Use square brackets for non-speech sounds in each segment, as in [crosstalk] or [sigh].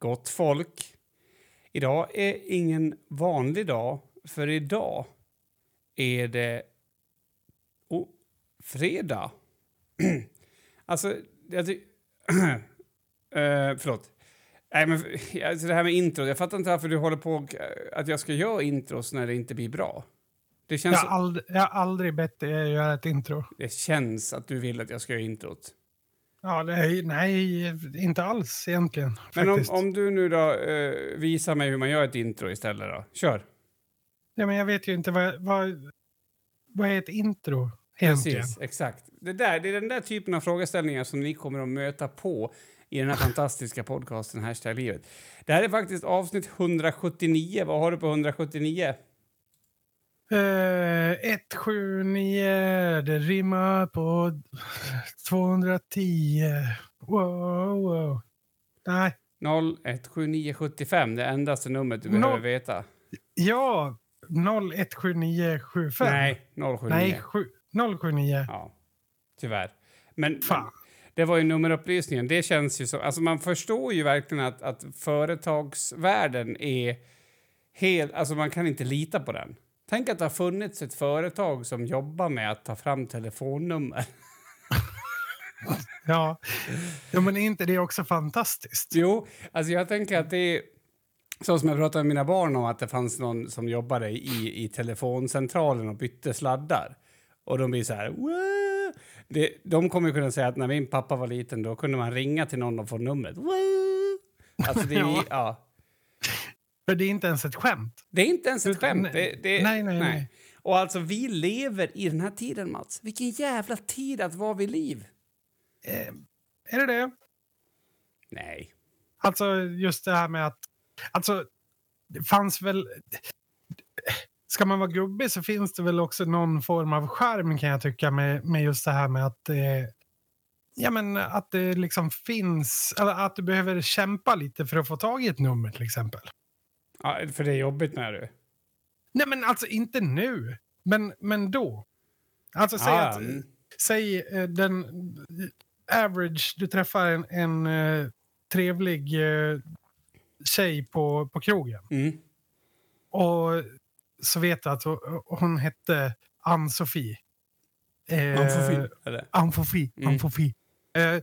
Gott folk. Idag är ingen vanlig dag, för idag är det oh, fredag. [clears throat] alltså, jag ty- [clears throat] Eh, förlåt. Nej, men alltså det här med intro. Jag fattar inte varför du håller på eh, att jag ska göra intros när det inte blir bra. Det känns, Jag har, aldrig, jag har aldrig bett dig göra ett intro. det känns att du vill att jag ska göra introt. Ja, det är, nej, inte alls egentligen. Men om, om du nu då eh, visar mig hur man gör ett intro istället då. Kör. Ja, men jag vet ju inte vad, vad, vad är ett intro egentligen. Precis, exakt. Det, där, det är den där typen av frågeställningar som ni kommer att möta på i den här [laughs] fantastiska podcasten Hashtag livet. Det här är faktiskt avsnitt 179. Vad har du på 179? Uh, 179, det rimmar på 210. Wow, wow. Nej, 017975, det endaste numret du Noll- behöver veta. ja, 017975. Nej, 079. Nej, sju- 079. Ja, tyvärr. Men, Fan. det var ju nummerupplysningen. Det känns ju så. Alltså man förstår ju verkligen att, att företagsvärlden är helt... Alltså man kan inte lita på den. Tänk att det har funnits ett företag som jobbar med att ta fram telefonnummer. Ja. ja, men är inte det också fantastiskt? Jo, alltså jag tänker att det är... Så som jag pratade med mina barn om att det fanns någon som jobbade i, i telefoncentralen och bytte sladdar. Och de blir så här... "Wah!" Det, de kommer ju kunna säga att när min pappa var liten då kunde man ringa till någon och få numret. Wah! Alltså det är, Ja. ja. För det är inte ens ett skämt. det är inte ens ett skämt. Det, det, nej, nej, nej. Och alltså vi lever i den här tiden Mats. Vilken jävla tid att vara vid liv. Eh, är det det? Nej. Alltså just det här med att... Alltså, det fanns väl... Ska man vara gubbig så finns det väl också någon form av charm kan jag tycka med, med just det här med att det... Ja, men att det liksom finns... Eller att du behöver kämpa lite för att få tag i ett nummer till exempel. Ja, för det är jobbigt med du. Nej, men alltså inte nu. Men, men då. Alltså säg Ah, att... mm. Säg eh, den average, du träffar en, en eh, trevlig eh, tjej på, på krogen. Mm. Och så vet du att hon, hette Ann-Sofie. Eh, Amfofi, eller? Ann-Sofie. Mm. Ann-Sofie. Eh,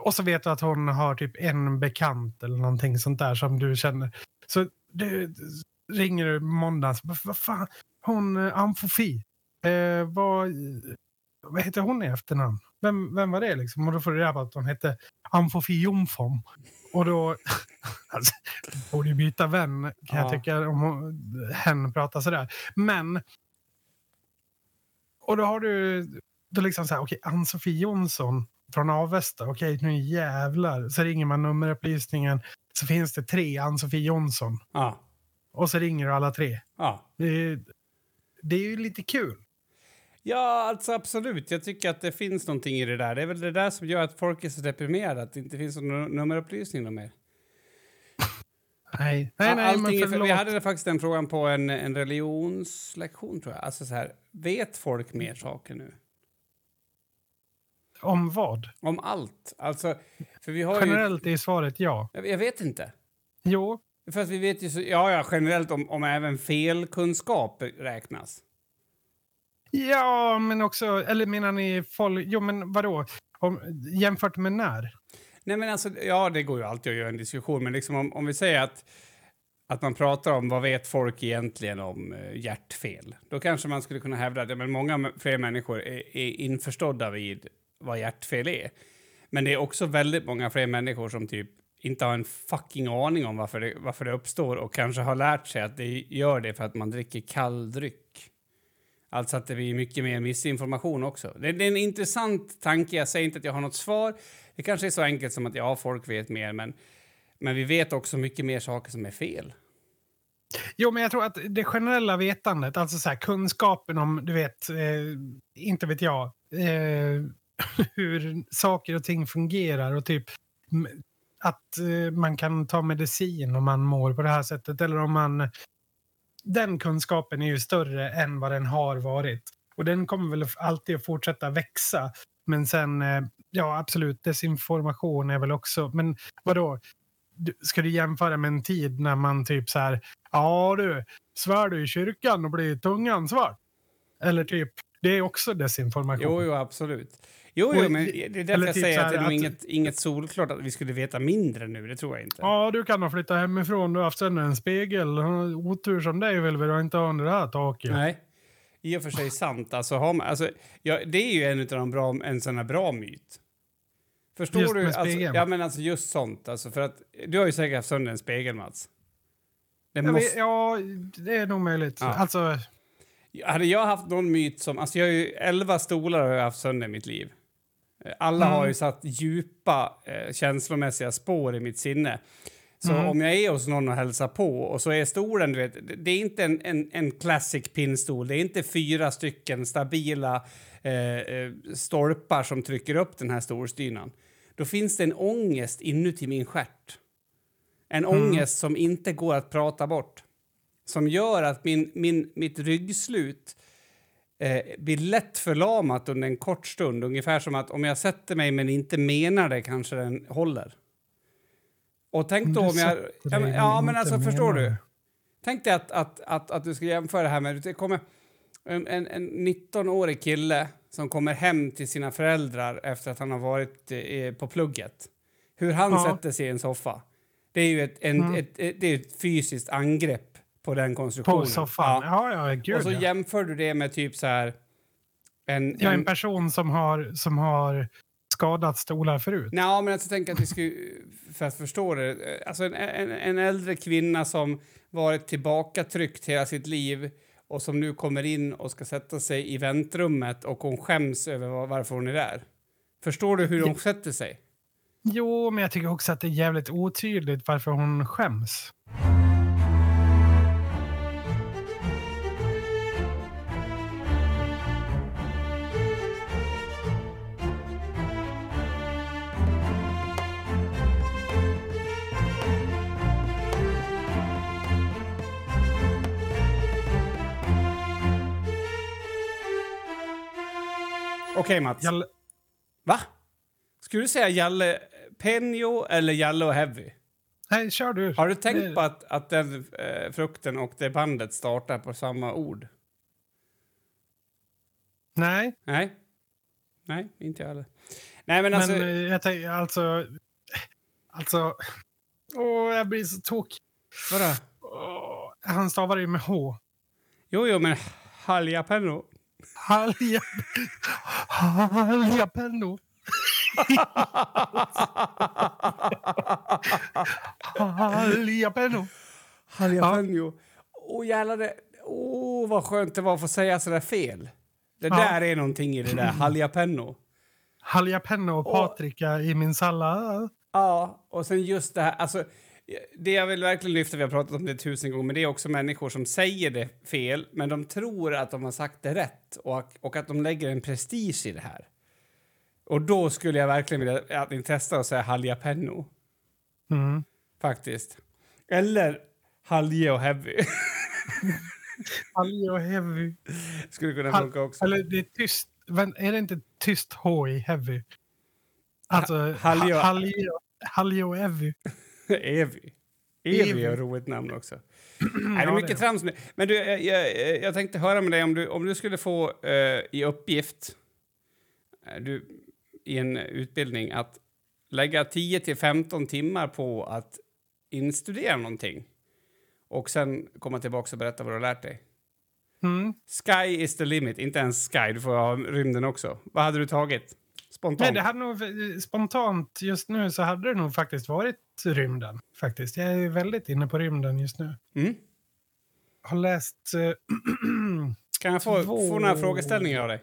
och så vet du att hon har typ en bekant eller någonting sånt där som du känner. Så du ringer du måndags. Vad fan? Hon, eh, Ann-Sofie. Eh, vad, vad heter hon i efternamn? Vem, vem var det liksom? Och då får du reda på att hon hette Ann-Sofie Jomfom. Och då... [laughs] alltså, borde ju byta vän kan Ja. jag tycka om hon, hen pratar sådär. Men... Och då har du... Då liksom så här, okej, Ann-Sofie Jonsson från Avesta. Okej, nu jävlar. Så ringer man nummerupplysningen. Så finns det tre Ann-Sofie Jonsson. Ja. Och så ringer du alla tre. Ja. Det är, det är ju lite kul. Ja, alltså absolut. Jag tycker att det finns någonting i det där. Det är väl det där som gör att folk är så deprimerade, att det inte finns någon nummerupplysning mer. [laughs] Nej, nej, nej Allting men förlåt. vi hade faktiskt den frågan på en, en religionslektion, tror jag. Alltså så här, vet folk mer saker nu? Om vad? Om allt. Alltså, för vi har ju... Generellt är svaret ja. Jag, jag vet inte. Jo, För att vi vet ju så, ja, ja, generellt om, om även felkunskap räknas. Ja, men också, eller menar ni folk, jo men vadå? Om, jämfört med när? Nej, men alltså, ja, det går ju alltid att göra en diskussion, men liksom om, om vi säger att, att man pratar om vad vet folk egentligen om eh, hjärtfel, då kanske man skulle kunna hävda att men många fler människor är, är införstådda vid vad hjärtfel är. Men det är också väldigt många fler människor som typ inte har en fucking aning om varför det, varför det uppstår och kanske har lärt sig att det gör det för att man dricker kall dryck. Alltså att det blir mycket mer missinformation också. Det, det är en intressant tanke. Jag säger inte att jag har något svar. Det kanske är så enkelt som att ja, folk vet mer, men, men vi vet också mycket mer saker som är fel. Jo, men jag tror att det generella vetandet, alltså så här, kunskapen om, du vet, eh, inte vet jag, eh, [laughs] hur saker och ting fungerar och typ att eh, man kan ta medicin om man mår på det här sättet eller om man... Den kunskapen är ju större än vad den har varit. Och den kommer väl alltid att fortsätta växa. Men sen, eh, ja absolut, desinformation är väl också, men vadå? ska du jämföra med en tid när man typ så här, ja du, svär du i kyrkan och blir tungan svart? Eller typ, det är också desinformation. Jo, jo, absolut. Jo, jo, men det är därför jag typ säger att det är att, inget, inget solklart att vi skulle veta mindre nu. Det tror jag inte. Ja, du kan ha flyttat hemifrån. Du har haft sönder en spegel. Otur som dig vill vi inte ha under det här taket. Nej, i och för sig sant. Alltså, har man, alltså, ja, det är ju en av de bra, en sån här bra myt. Förstår just du? Alltså, ja, men alltså just sånt. Alltså, för att, du har ju säkert haft sönder en spegel, Mats. Det måste... vet, ja, det är nog möjligt. Ja. Alltså... Hade jag haft någon myt som... Alltså jag har ju elva stolar har jag haft sönder i mitt liv. Alla mm. har ju satt djupa eh, känslomässiga spår i mitt sinne. Så mm. om jag är hos någon och hälsar på och så är stolen, du vet, det är inte en, en, en classic pinnstol, det är inte fyra stycken stabila eh, eh, stolpar som trycker upp den här storstynan. Då finns det en ångest inuti min stjärt. En mm. ångest som inte går att prata bort. Som gör att min, min, mitt ryggslut eh, blir lätt förlamat under en kort stund. Ungefär som att om jag sätter mig men inte menar det kanske den håller. Och tänk då om jag... Ja, men, ja, men alltså förstår du? Tänk dig att, att, att, att du ska jämföra det här med... Det kommer en, en, en 19-årig kille som kommer hem till sina föräldrar efter att han har varit eh, på plugget. Hur han ja. sätter sig i en soffa. Det är ju ett, en, mm. ett, ett, det är ett fysiskt angrepp på den konstruktionen. På soffan? Ja, ja, ja gud, Och så ja. jämför du det med typ så här... En, ja, en person som har, som har skadat stolar förut. Nej, men jag tänker att vi skulle, för att förstå det, alltså en, en, en äldre kvinna som varit tillbakatryckt hela sitt liv och som nu kommer in och ska sätta sig i väntrummet och hon skäms över varför hon är där. Förstår du hur hon sätter sig? Jo, men jag tycker också att det är jävligt otydligt varför hon skäms. Okej, okay, Mats. Jalle... Va? Skulle du säga Jalle Penjo eller Jalle och Heavy? Nej, kör du. Har du tänkt det... på att, att den eh, frukten och det bandet startar på samma ord? Nej. Nej. Nej, inte jag heller. Nej, men alltså... Men eh, jag tänker alltså... Alltså... Åh, jag blir så tokig. Vadå? Åh, han stavar ju med H. Jo, jo, men Haljapenno. Halja... Haljapenno. Haljapenno. Haljapenno. Åh, oh, jävlar. Det... Åh, oh, vad skönt det var att få säga så där fel. Det ja. där är någonting i det där. Haljapenno. Haljapenno och paprika och... i min sallad. Ja, och sen just det här. Alltså, det jag vill verkligen lyfta, vi har pratat om det tusen gånger, men det är också människor som säger det fel, men de tror att de har sagt det rätt och, och att de lägger en prestige i det här. Och då skulle jag verkligen vilja att ni testar att säga haljapenno. Mm. Faktiskt. Eller halje och heavy. [laughs] halje och heavy. Skulle kunna funka också. Eller det är tyst. Är det inte tyst H i heavy? Alltså halje och heavy. Evy. Evy är ett roligt namn också. [clears throat] Nej, det är mycket trams nu. Men du, jag, jag, jag, tänkte höra med dig om du, om du skulle få uh, i uppgift uh, du, i en utbildning att lägga 10 till 15 timmar på att instudera någonting och sen komma tillbaka och berätta vad du har lärt dig. Mm. Sky is the limit, inte ens sky, du får ha rymden också. Vad hade du tagit? Spontant? Nej, det hade nog, spontant just nu så hade det nog faktiskt varit rymden. Faktiskt. Jag är väldigt inne på rymden just nu. Mm. Har läst... Äh, [clears throat] kan jag få, två... få några frågeställningar av dig?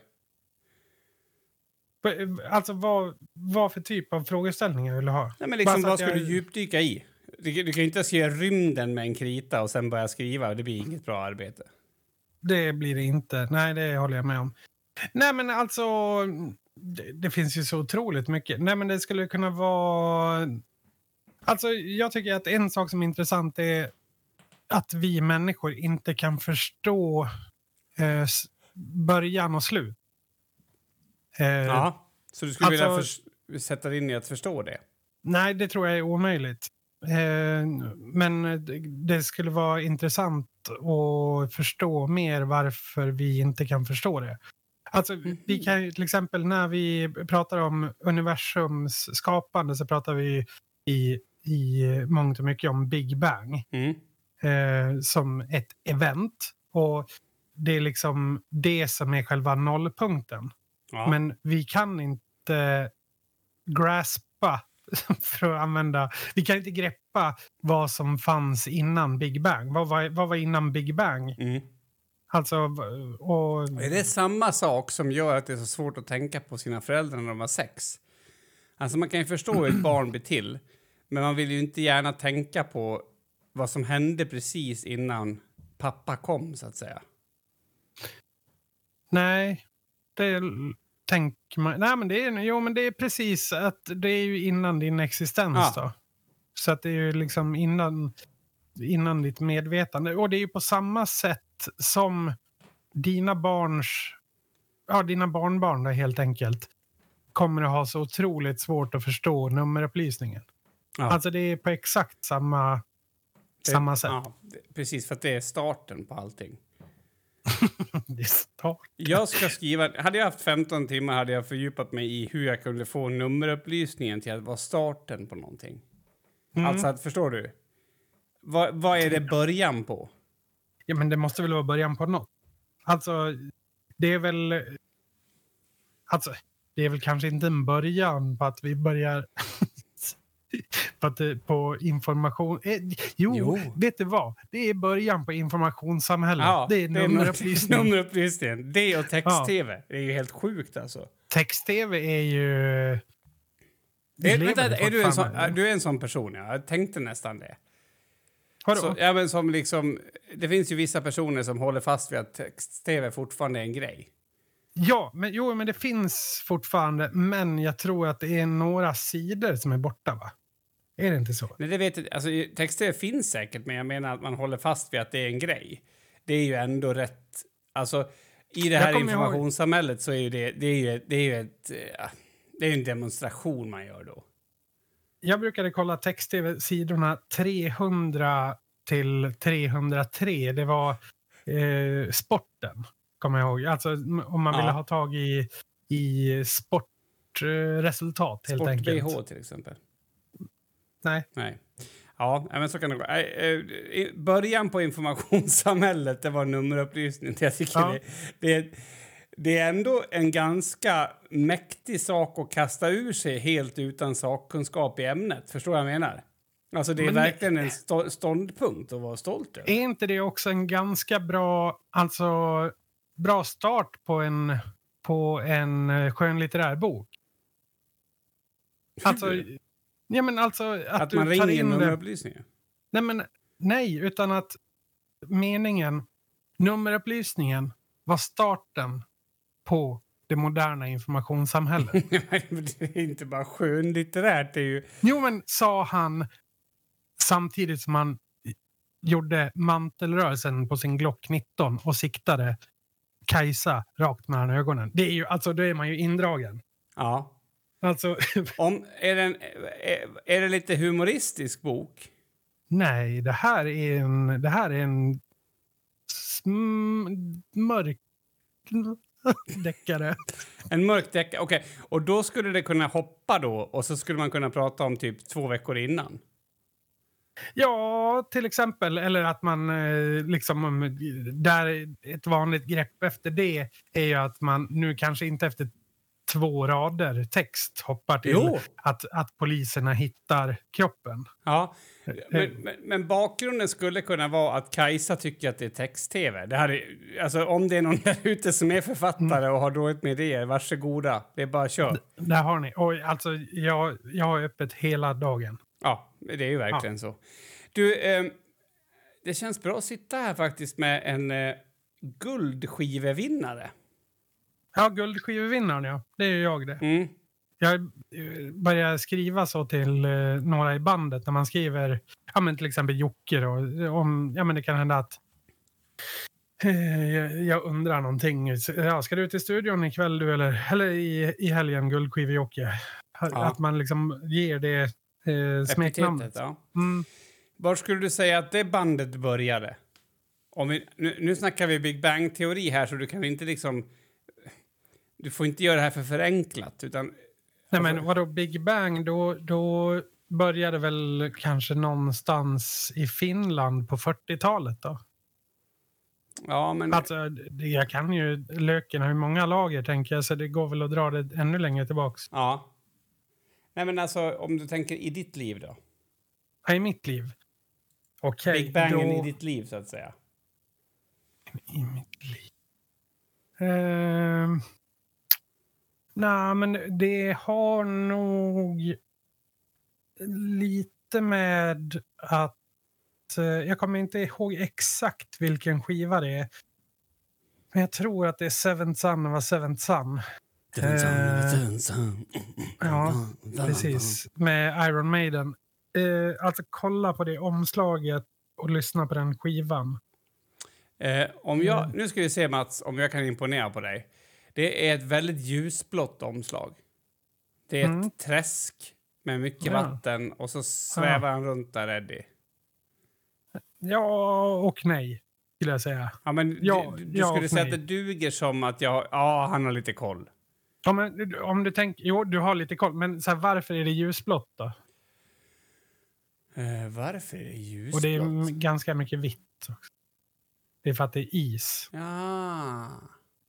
Alltså vad, vad för typ av frågeställningar vill du ha? Nej, men liksom, vad ska jag... du djupdyka i? Du, du kan ju inte skriva rymden med en krita och sen börja skriva. Det blir inget bra arbete. Det blir det inte. Nej, det håller jag med om. Nej, men alltså... Det, det, finns ju så otroligt mycket. Nej, men det skulle kunna vara... Alltså, jag tycker att en sak som är intressant är att vi människor inte kan förstå eh, början och slut. Eh, ja, så du skulle alltså, vilja sätta in i att förstå det? Nej, det tror jag är omöjligt. Eh, men det skulle vara intressant att förstå mer varför vi inte kan förstå det. Alltså, vi kan ju till exempel när vi pratar om universums skapande så pratar vi i, i mångt och mycket om Big Bang Mm. eh, som ett event. Och det är liksom det som är själva nollpunkten. Ja. Men vi kan inte graspa, [laughs] för att använda, vi kan inte greppa vad som fanns innan Big Bang. Vad var, vad var innan Big Bang? Mm. Alltså, och... Är det samma sak som gör att det är så svårt att tänka på sina föräldrar när de har sex? Alltså man kan ju förstå hur ett [clears throat] barn blir till, men man vill ju inte gärna tänka på vad som hände precis innan pappa kom, så att säga. Nej, det tänker man... Nej, men det är, jo, men det är precis att det är ju innan din existens Ja. då. Så att det är ju liksom innan, innan ditt medvetande. Och det är ju på samma sätt som dina barns... Ja, dina barnbarn då, helt enkelt kommer att ha så otroligt svårt att förstå nummerupplysningen. Ja. Alltså det är på exakt samma, Det- samma sätt. Ja, precis, för att det är starten på allting. [laughs] Det är start. Jag ska skriva... Hade jag haft 15 timmar hade jag fördjupat mig i hur jag kunde få nummerupplysningen till att vara starten på någonting. Mm. Alltså, förstår du? Vad, vad är det början på? Ja, men det måste väl vara början på något. Alltså, det är väl... Alltså, det är väl kanske inte en början på att vi börjar... [laughs] på, att, det- på information... Eh, jo, Jo. vet du vad? Det är början på informationssamhället. det är nummerupplysning. nummerupplysningen. [laughs] Det och text-tv. Det är ju helt sjukt alltså. Text-tv är ju... Det, vänta, är du, en sån, du är en sån person? Ja. Jag tänkte nästan det. Vadå? Så, ja, men som liksom, det finns ju vissa personer som håller fast vid att text-tv fortfarande är en grej. Ja, men, jo, men det finns fortfarande. Men jag tror att det är några sidor som är borta, va? Är det inte så? Nej, det vet jag, alltså, text-tv finns säkert, men jag menar att man håller fast vid att det är en grej. Det är ju ändå rätt... Alltså, i det här kommer ihåg- informationssamhället så är ju det, det är ju, det är ju ett... eh, Det är en demonstration man gör då. Jag brukade kolla text-tv-sidorna 300 till 303. Det var eh, sporten, kommer jag ihåg. Alltså om man Ja. ville ha tag i, i sportresultat eh, resultat, helt enkelt. Sport-BH till exempel. Nej. Nej. Ja, men så kan det gå. Eh, i Början på informationssamhället, det var nummerupplysning. Jag tycker Ja. det, det, det är ändå en ganska mäktig sak att kasta ur sig helt utan sakkunskap i ämnet. Förstår vad jag menar? Alltså det är Men det- verkligen en stå, ståndpunkt att vara stolt över. Är inte det också en ganska bra, alltså, bra start på en, på en eh, skönlitterär bok? Alltså, ja, men alltså att, Att man ringer in det. nummerupplysningen. Nej, men, nej, utan att meningen, nummerupplysningen var starten på det moderna informationssamhället. [laughs] Men det är inte bara skönlitterärt, det är ju... jo, men sa han samtidigt som han gjorde mantelrörelsen på sin Glock 19 och siktade Kajsa rakt mellan ögonen. Det är ju, alltså, då är man ju indragen. Ja. Alltså, [laughs] Om, är, det en, är, är det lite humoristisk bok? nej, det här är en, det här är en mörk [laughs] deckare. En mörk deckare, okej. Och då skulle det kunna hoppa då och så skulle man kunna prata om typ två veckor innan. Ja, till exempel. Eller att man eh, liksom... um, Där ett vanligt grepp efter det är ju att man nu kanske inte efter två rader text hoppar till Jo. att, att poliserna hittar kroppen. Ja, men, men, men bakgrunden skulle kunna vara att Kajsa tycker att det är text-tv. Det alltså, om det är någon där ute som är författare och har dåligt med idéer, varsågoda. Det är bara kör. Där har ni. Och alltså, jag, jag har öppet hela dagen. Ja, det är ju verkligen så. Du, eh, det känns bra att sitta här faktiskt med en eh, guldskivevinnare. Ja, guldskivevinnaren ja. Det är ju jag det. Mm. Jag eh, börjar skriva så till eh, några i bandet när man skriver, ja men till exempel Jocke då, om, ja men det kan hända att eh, jag, undrar någonting. Ja, ska du ut i studion ikväll du eller, eller i, i helgen, Guldskive-Jocke? Ja. Att man liksom ger det Eh, smeknamnet. Ja. Mm. Var skulle du säga att det bandet började? Om vi, nu, nu snackar vi Big Bang-teori här, så du kan inte liksom... Du får inte göra det här för förenklat, utan... Nej, Alltså- men vadå Big Bang? Då, då började väl kanske någonstans i Finland på 40-talet då? Ja, men... Alltså, det- jag kan ju löken har ju många lager tänker jag, så det går väl att dra det ännu längre tillbaks. Ja. Nej, men alltså, om du tänker i ditt liv då? Ja, I mitt liv. Okej, Big Bangen då... i ditt liv, så att säga. I mitt liv. Ehm. Nej, men det har nog lite med att... eh, jag kommer inte ihåg exakt vilken skiva det är. Men jag tror att det är Seventh Son of a Seventh Son. Ja, Precis, med Iron Maiden. Eh, alltså kolla på det omslaget och lyssna på den skivan. Eh, om jag, Mm. nu ska vi se, Mats, om jag kan imponera på dig. Det är ett väldigt ljusblått omslag. Det är ett Mm. träsk med mycket Ja. vatten och så svävar han runt där, Eddie. Ja och nej, skulle jag säga. Ja, men Ja, du, du ja skulle säga att nej. det duger som att jag... Ja, han har lite koll. Ja, men, om du tänker, jo, du har lite koll, men så här, varför är det ljusblått då? Eh, varför är det ljusblått? Och det är ganska mycket vitt också. Det är för att det är is. Ja.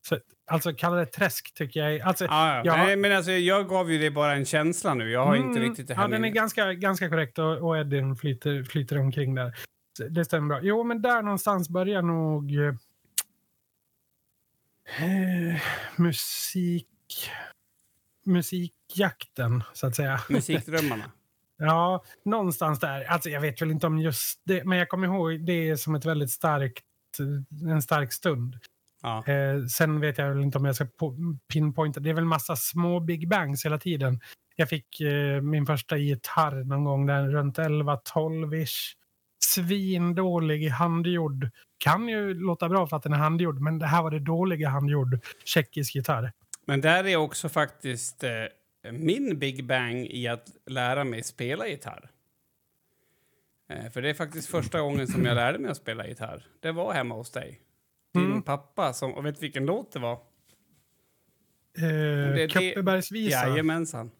Så, alltså kalla det träsk tycker jag är- alltså, Ja, ja. Ja. Nej, men alltså, jag gav ju det bara en känsla nu. Jag har inte Mm, riktigt det Ja, här den är ganska, ganska korrekt och, och Edin flyter, flyter omkring där. Så Det stämmer bra. Jo, men där någonstans börjar nog eh, musik... Musikjakten, så att säga. Musikdrömmarna. [laughs] Ja, någonstans där. Alltså, jag vet väl inte om just det, men jag kommer ihåg det som ett väldigt starkt, en stark stund. Ja. Eh, sen vet jag inte om jag ska po- pinpointa. Det är väl massa små Big Bangs hela tiden. Jag fick eh, min första gitarr någon gång där runt 11-12-ish. Svindålig handgjord. Kan ju låta bra för att den är handgjord, men det här var det dåliga handgjord. Tjeckisk gitarr. Men där är också faktiskt eh, min Big Bang i att lära mig spela gitarr. Eh, för det är faktiskt första gången som jag lärde mig att spela gitarr. Det var hemma hos dig. Din Mm. pappa, som, och vet du vilken låt det var? Eh, Kuppebergsvisa Jajamensan.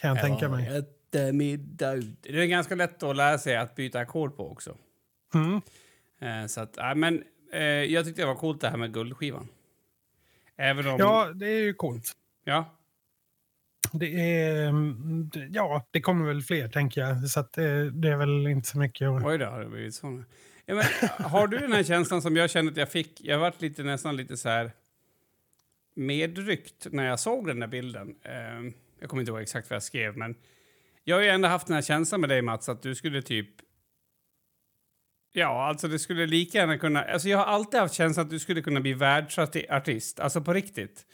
kan jag tänka mig. Eftermiddag. Det är ganska lätt att lära sig att byta ackord på också. Mm. Eh, så att, men eh, jag tyckte det var coolt det här med guldskivan. Även om... Ja, det är ju coolt. ja. Det är... mm, Ja, det kommer väl fler, tänker jag. Så att det, det är väl inte så mycket. Oj då, har det blivit så. Ja, men, har du den här känslan som jag kände att jag fick? Jag varit lite, nästan lite så här medryckt när jag såg den där bilden. Eh, jag kommer inte ihåg exakt vad jag skrev, men jag har ju ändå haft den här känslan med dig, Mats, att du skulle typ... Ja, alltså det skulle lika gärna kunna... Alltså jag har alltid haft känslan att du skulle kunna bli världsartist, alltså på riktigt.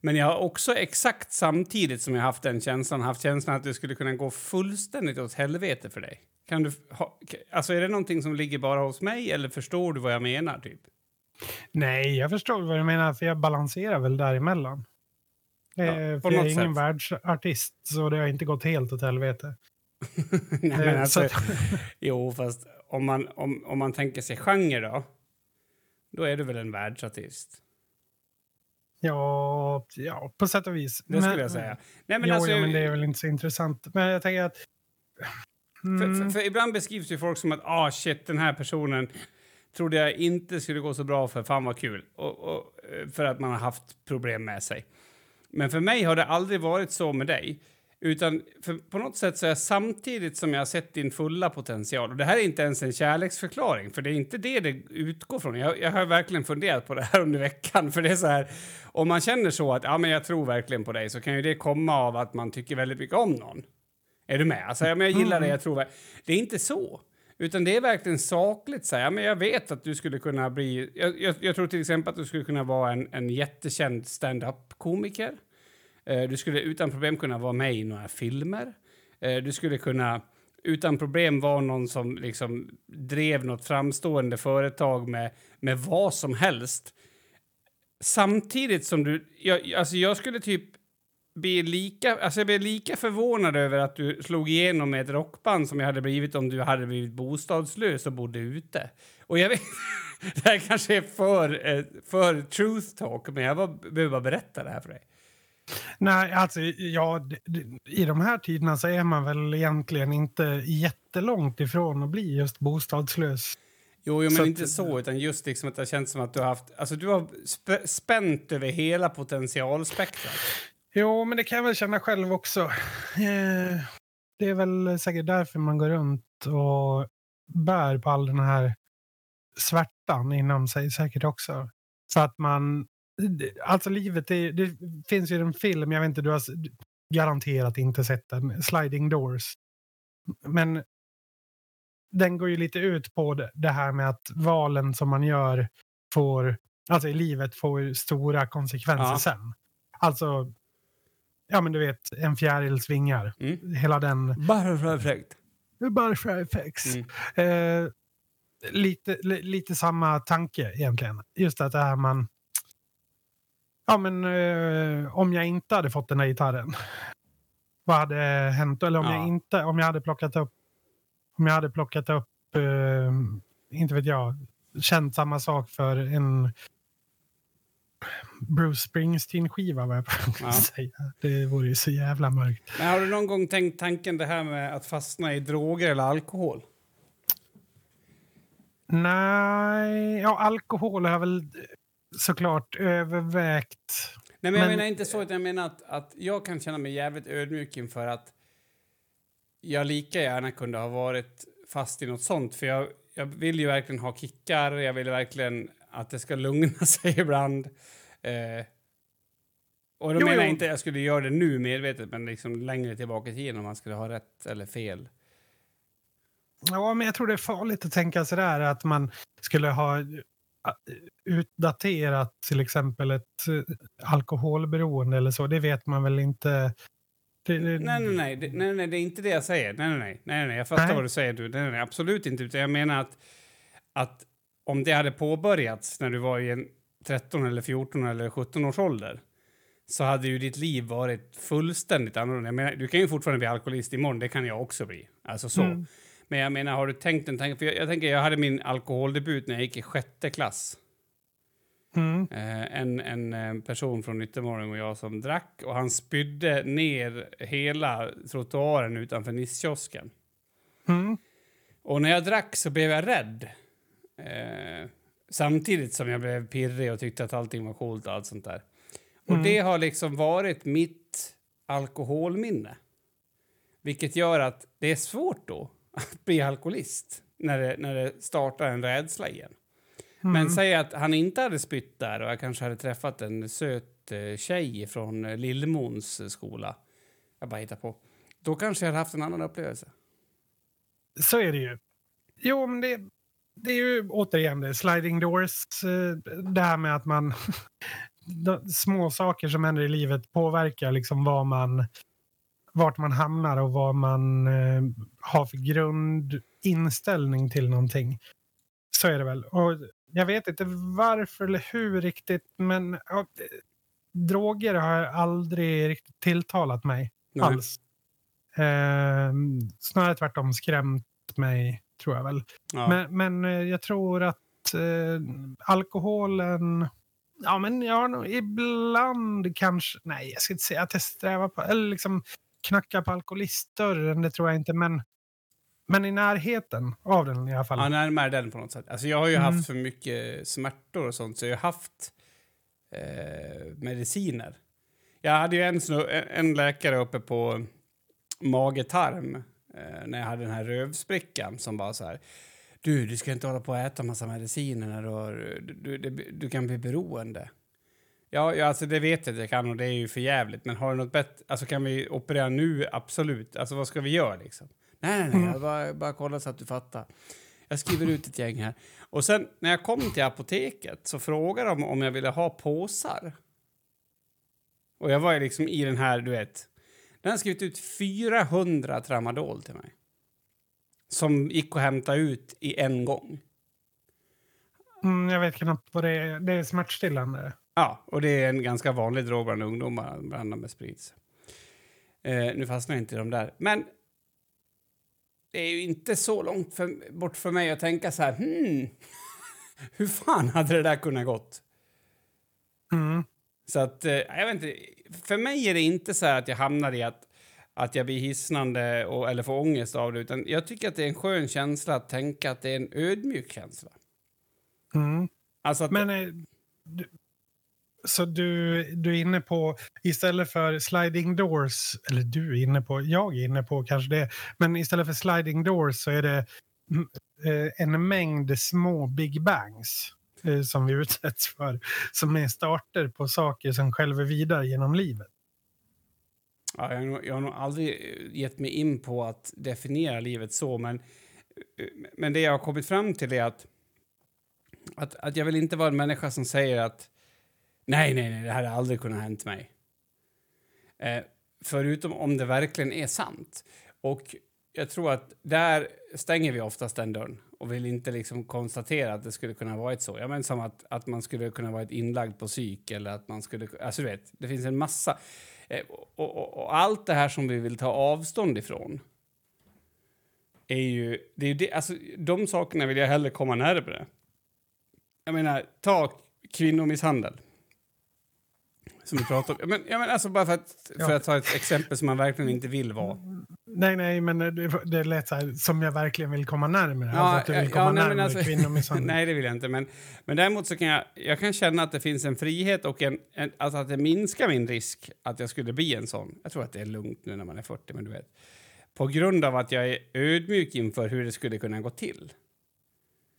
Men jag har också exakt samtidigt som jag haft den känslan haft känslan att det skulle kunna gå fullständigt åt helvete för dig. Kan du ha, alltså är det någonting som ligger bara hos mig eller förstår du vad jag menar typ? Nej, jag förstår vad du menar, för jag balanserar väl däremellan. Ja, eh, för jag är något ingen sätt. världsartist, så det har inte gått helt åt helvete. [laughs] Nej, men Eh, alltså, att- [laughs] jo, fast om man, om, om man tänker sig genre då, då är du väl en världsartist? ja, ja, på sätt och vis. Det skulle jag säga. Nej, men jo, alltså, ja, men det är väl inte så intressant. Men jag tänker att... för, Mm, för, för ibland beskrivs ju folk som att ah shit, den här personen trodde jag inte skulle gå så bra för, fan vad kul. Och, och, eh, för att man har haft problem med sig. Men för mig har det aldrig varit så med dig. Utan för på något sätt så är jag samtidigt som jag har sett din fulla potential. Och det här är inte ens en kärleksförklaring, för det är inte det det utgår från. Jag, jag har verkligen funderat på det här under veckan. För det är så här, om man känner så att ja, men jag tror verkligen på dig så kan ju det komma av att man tycker väldigt mycket om någon. Är du med? Alltså, ja, men jag gillar dig, jag tror... Det är inte så. Utan det är verkligen sakligt. Så här, ja, men jag vet att du skulle kunna bli... Jag, jag, jag tror till exempel att du skulle kunna vara en, en jättekänd stand-up-komiker. Eh, du skulle utan problem kunna vara med i några filmer. Eh, du skulle kunna utan problem vara någon som liksom drev något framstående företag med, med vad som helst. Samtidigt som du... Jag, alltså jag skulle typ blir lika, alltså jag blir lika förvånad över att du slog igenom med ett rockband som jag hade blivit om du hade blivit bostadslös och bodde ute. Och jag vet, [laughs] det här kanske är för, eh, för truth talk, men jag behöver bara berätta det här för dig. Nej, alltså ja, i de här tiderna så är man väl egentligen inte jättelångt ifrån att bli just bostadslös. Jo, jo men så inte att, så, utan just liksom att det känns som att du har haft... Alltså du har sp spänt över hela potentialspektrat. Jo, men det kan jag väl känna själv också. Eh, det är väl säkert därför man går runt och bär på all den här svärtan inom sig säkert också. Så att man... Alltså livet, det, det finns ju en film, jag vet inte, du har garanterat inte sett den, Sliding Doors. Men den går ju lite ut på det, här med att valen som man gör får, alltså i livet får stora konsekvenser ja. sen. Alltså, ja men du vet, en fjärils vingar. Mm. Hela den... Butterfly-effekt. Butterfly-effekt. Mm. Eh, lite, li, lite samma tanke egentligen. Just att det här man... Ja men eh, om jag inte hade fått den där gitarren. Vad hade hänt? Eller om ja. jag inte, om jag hade plockat upp om jag hade plockat upp, eh, inte vet jag, känt samma sak för en Bruce Springsteen-skiva vad jag ja. säga. Det vore ju så jävla mörkt. Men har du någon gång tänkt tanken det här med att fastna i droger eller alkohol? Nej, ja alkohol har jag väl såklart övervägt. Nej, men, men jag menar inte så, utan jag menar att, att jag kan känna mig jävligt ödmjuk inför att jag lika gärna kunde ha varit fast i nåt sånt. För jag, jag vill ju verkligen ha kickar, jag vill verkligen att det ska lugna [laughs] sig ibland. Eh, och då jo, menar jag inte att jag skulle göra det nu medvetet, men liksom längre tillbaka i tiden om man skulle ha rätt eller fel. Ja, men jag tror det är farligt att tänka sådär att man skulle ha utdaterat till exempel ett eh, alkoholberoende eller så. Det vet man väl inte det, det... Nej, nej, nej, det, nej, nej, det är inte det jag säger. Nej, nej, nej, nej, nej jag fattar nej. vad du säger. Du. Nej, nej, absolut inte. Utan jag menar att, att om det hade påbörjats när du var i en 13 eller 14 eller 17 års ålder så hade ju ditt liv varit fullständigt annorlunda. Jag menar, du kan ju fortfarande bli alkoholist imorgon, det kan jag också bli. Alltså så. Mm. Men jag menar, har du tänkt en tanke? För jag, jag tänker, jag hade min alkoholdebut när jag gick i sjätte klass. Mm. Eh, en, en eh, person från Yttermorgon och jag som drack och han spydde ner hela trottoaren utanför Nisskiosken. Mm. Och när jag drack så blev jag rädd. Eh, samtidigt som jag blev pirrig och tyckte att allting var coolt och allt sånt där. Och mm. det har liksom varit mitt alkoholminne. Vilket gör att det är svårt då att bli alkoholist när det, när det startar en rädsla igen. Mm. Men säg att han inte hade spytt där och jag kanske hade träffat en söt eh, tjej från eh, Lillemons eh, skola. Jag bara hittar på. Då kanske jag hade haft en annan upplevelse. Så är det ju. Jo, men det, det är ju återigen det. Sliding doors. Det här med att man... [laughs] små saker som händer i livet påverkar liksom vad man vart man hamnar och vad man eh, har för grundinställning till någonting. Så är det väl. Och jag vet inte varför eller hur riktigt, men ja, droger har aldrig riktigt tilltalat mig Nej. alls. Eh, snarare tvärtom skrämt mig, tror jag väl. Ja. Men, men eh, jag tror att eh, alkoholen... Ja, men ja, ibland kanske... Nej, jag ska inte säga att jag strävar på... Eller liksom knacka på alkoholistdörren, det tror jag inte. Men men i närheten av den i alla fall. Ja, närmare den på något sätt. Alltså jag har ju mm. haft för mycket smärtor och sånt så jag har haft eh, mediciner. Jag hade ju en, en läkare uppe på mage-tarm eh, när jag hade den här rövsprickan som bara så här. Du, du ska inte hålla på och äta massa mediciner när du, du, du, du kan bli beroende. Ja, ja, alltså det vet jag att jag kan och det är ju för jävligt. Men har du något bättre? Alltså kan vi operera nu? Absolut. Alltså vad ska vi göra liksom? Nej, nej, nej, mm. jag bara, bara kolla så att du fattar. Jag skriver ut ett gäng här. Och sen när jag kom till apoteket så frågade de om jag ville ha påsar. Och jag var liksom i den här, du vet. Den har skrivit ut 400 tramadol till mig. Som gick att hämta ut i en gång. Mm, jag vet knappt vad det är. Det är smärtstillande. Ja, och det är en ganska vanlig drog bland ungdomar, bland med sprit. Eh, nu fastnar jag inte i de där. Men det är ju inte så långt för, bort för mig att tänka så här, hmm, [laughs] hur fan hade det där kunnat gått? Mm. Så att, eh, jag vet inte, för mig är det inte så att jag hamnar i att, att jag blir hisnande och, eller får ångest av det, utan jag tycker att det är en skön känsla att tänka att det är en ödmjuk känsla. Mm. Alltså att, Men, eh, du, så du, du är inne på, istället för sliding doors, eller du är inne på, jag är inne på kanske det, men istället för sliding doors så är det mm, eh, en mängd små big bangs Eh, som vi [laughs] utsätts för, som är starter på saker som skälver vidare genom livet. Ja, jag, har nog, jag har nog aldrig eh, gett mig in på att definiera livet så, men, eh, men det jag har kommit fram till är att, att, att jag vill inte vara en människa som säger att nej, nej, nej, det här har aldrig kunnat hänt mig. Eh, förutom om det verkligen är sant. Och jag tror att där stänger vi oftast den dörren och vill inte liksom konstatera att det skulle kunna varit så. Ja, men som att, att man skulle kunna varit inlagd på psyk eller att man skulle... Alltså du vet, det finns en massa... Eh, och, och, och, allt det här som vi vill ta avstånd ifrån är ju... Det är ju det, alltså, de sakerna vill jag hellre komma närmare. Jag menar, ta kvinnomisshandel. Som vi pratar om. Men, ja, men alltså bara för att, för Ja. att ta ett exempel som man verkligen inte vill vara. Nej, nej, men det, det lät så här, som jag verkligen vill komma närmare. Ja, alltså att du vill ja, komma nej, men närmare alltså- kvinnomisshandel. [laughs] Nej, det vill jag inte. Men, men däremot så kan jag, jag kan känna att det finns en frihet och en, en, alltså att det minskar min risk att jag skulle bli en sån. Jag tror att det är lugnt nu när man är 40, men du vet. På grund av att jag är ödmjuk inför hur det skulle kunna gå till.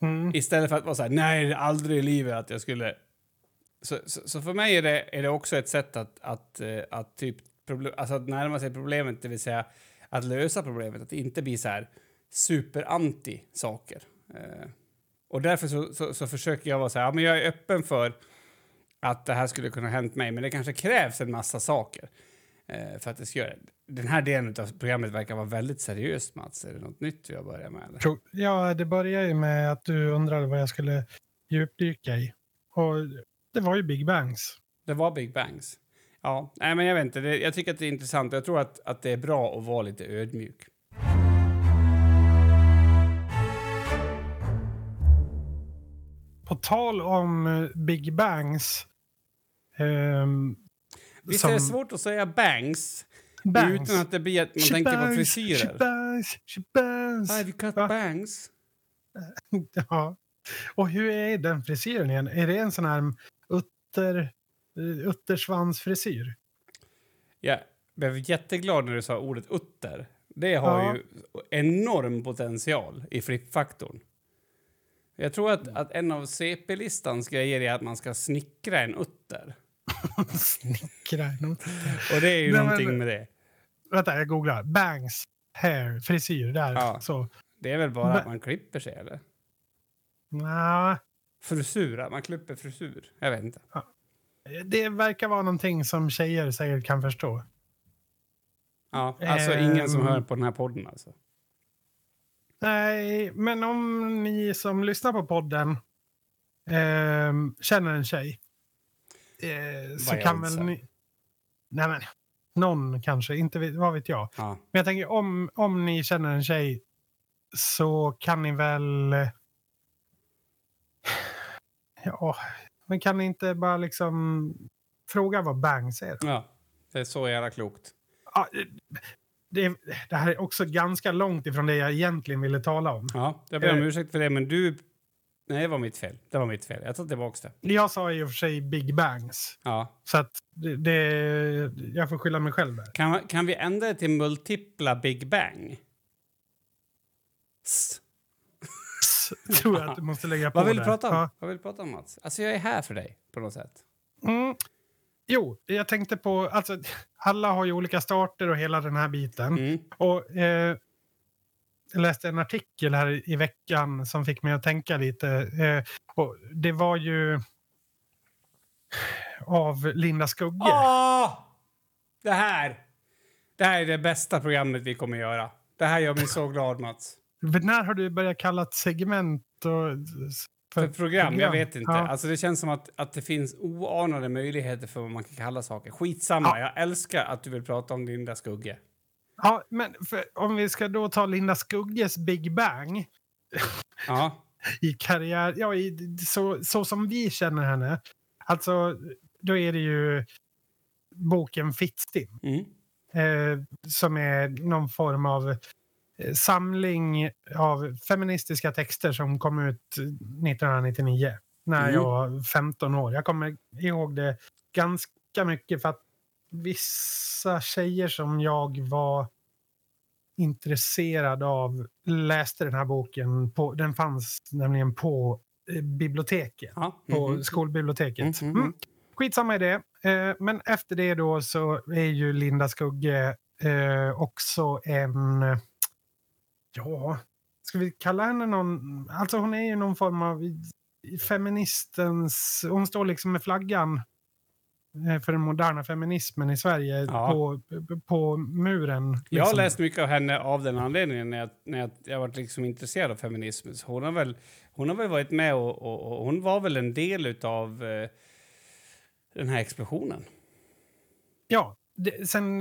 Mm. Istället för att vara så här, nej, aldrig i livet att jag skulle... Så, så, så för mig är det, är det också ett sätt att, att, eh, att, typ, alltså att närma sig problemet, det vill säga att lösa problemet, att inte bli så här superanti saker. Eh, och därför så, så, så försöker jag vara så här, ja, men jag är öppen för att det här skulle kunna ha hänt mig, men det kanske krävs en massa saker eh, för att det ska göra det. Den här delen av programmet verkar vara väldigt seriöst, Mats. Är det något nytt vi har börjat med? Eller? Ja, det började ju med att du undrade vad jag skulle djupdyka i. Och det var ju Big Bangs. Det var Big Bangs. Ja, nej, men jag vet inte. Det, jag tycker att det är intressant. Jag tror att, att det är bra att vara lite ödmjuk. På tal om eh, Big Bangs. ehm, Visst som- är det svårt att säga bangs, bangs. utan att det blir att man tänker på Shebangs, frisyrer? shebangs, shebangs. Have you cut Va? bangs? [laughs] Ja. Och hur är den frisyren igen? Är det en sån här utter, eh, uttersvansfrisyr? Jag blev jätteglad när du sa ordet utter. Det har Ja. ju enorm potential i flippfaktorn. Jag tror att, att en av CP-listans grejer är att man ska snickra en utter. [laughs] Snickra. något. Och det är ju Nej, men- någonting med det. Vänta, jag googlar. Bangs, hair, frisyr. Där. Ja. Så. Det är väl bara Men- att man klipper sig, eller? Nja, Frisyr, att man klipper frisyr. Jag vet inte. det verkar vara någonting som tjejer säkert kan förstå. Ja, alltså ingen som Ehm. hör på den här podden alltså. Nej, men om ni som lyssnar på podden ehm, känner en tjej. Eh, så kan väl ni... Nej men, någon kanske, inte vet, vad vet jag. Ja. Men jag tänker om, om ni känner en tjej så kan ni väl... Ja, men kan ni inte bara liksom fråga vad bangs är? ja, det är så jävla klokt. Ja, det, det här är också ganska långt ifrån det jag egentligen ville tala om. Ja, jag ber om Eh. ursäkt för det, men du... Nej, det var mitt fel. Det var mitt fel. Jag tar tillbaka det. Jag sa i och för sig Big Bangs. Ja. Så att det, det, jag får skylla mig själv där. Kan, kan vi ändra det till multipla Big Bang? S. [laughs] Tror jag att du måste lägga på Vad vill du prata om? Ja. Vad vill du prata om, Mats? Alltså, jag är här för dig, på något sätt. Mm. Jo, jag tänkte på... Alltså, [laughs] alla har ju olika starter och hela den här biten. Mm. Och, eh, jag läste en artikel här i veckan som fick mig att tänka lite. Eh, och det var ju av Linda Skugge. Åh! Det här! Det här är det bästa programmet vi kommer göra. Det här gör mig så glad, Mats. När har du börjat kalla ett segment och s- För program? Jag vet inte. Ja. Alltså det känns som att, att det finns oanade möjligheter för vad man kan kalla saker. Skitsamma, Ja. jag älskar att du vill prata om Linda Skugge. Ja, men för, om vi ska då ta Linda Skugges Big Bang Ja. [laughs] i karriär, ja, i, så, så som vi känner henne, alltså då är det ju boken Fittstim. Mm. eh, som är någon form av samling av feministiska texter som kom ut 1999 när Mm. jag var 15 år. Jag kommer ihåg det ganska mycket för att vissa tjejer som jag var intresserad av läste den här boken. På, den fanns nämligen på eh, biblioteket, Ja. på Mhm. skolbiblioteket. Mhm. Mm. Skitsamma i det. Eh, men efter det då så är ju Linda Skugge eh, också en... Ja, ska vi kalla henne någon... Alltså hon är ju någon form av feministens... Hon står liksom med flaggan eh, för den moderna feminismen i Sverige Ja. på, på muren. Liksom. Jag har läst mycket av henne av den anledningen när jag, när jag, jag varit liksom intresserad av feminismen. Så hon, har väl, hon har väl varit med och, och, och hon var väl en del av eh, den här explosionen. Ja, det, sen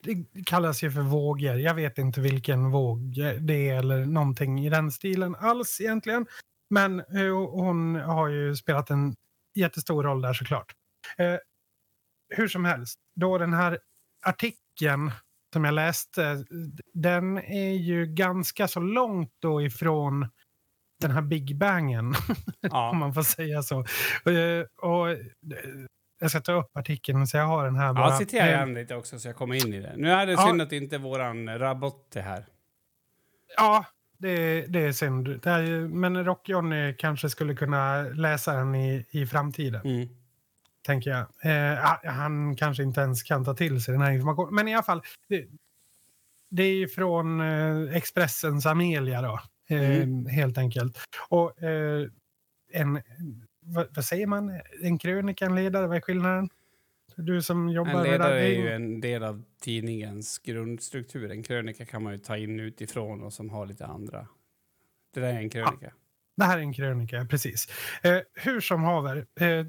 det kallas ju för vågor. Jag vet inte vilken våg det är eller någonting i den stilen alls egentligen. Men eh, hon har ju spelat en jättestor roll där såklart. Eh, hur som helst, då den här artikeln som jag läste, den är ju ganska så långt då ifrån den här Big Bangen, [laughs] om Ja. man får säga så. Eh, och, eh, jag ska ta upp artikeln så jag har den här bara. Ja, citera Eh, gärna lite också så jag kommer in i det. Nu är det Ja. synd att inte våran Rabotte är här. Ja, det, det är synd. Det är, men Rock-Johnny kanske skulle kunna läsa den i, i framtiden, Mm. tänker jag. Eh, han kanske inte ens kan ta till sig den här informationen. Men i alla fall, det, det är från eh, Expressens Amelia då, eh, Mm. helt enkelt. Och eh, en, vad, vad säger man? En krönika, en ledare, vad är skillnaden? Du som jobbar En ledare är ju en del av tidningens grundstruktur. En krönika kan man ju ta in utifrån och som har lite andra. Det där är en krönika. Det här är en krönika, precis. Eh, hur som haver, eh,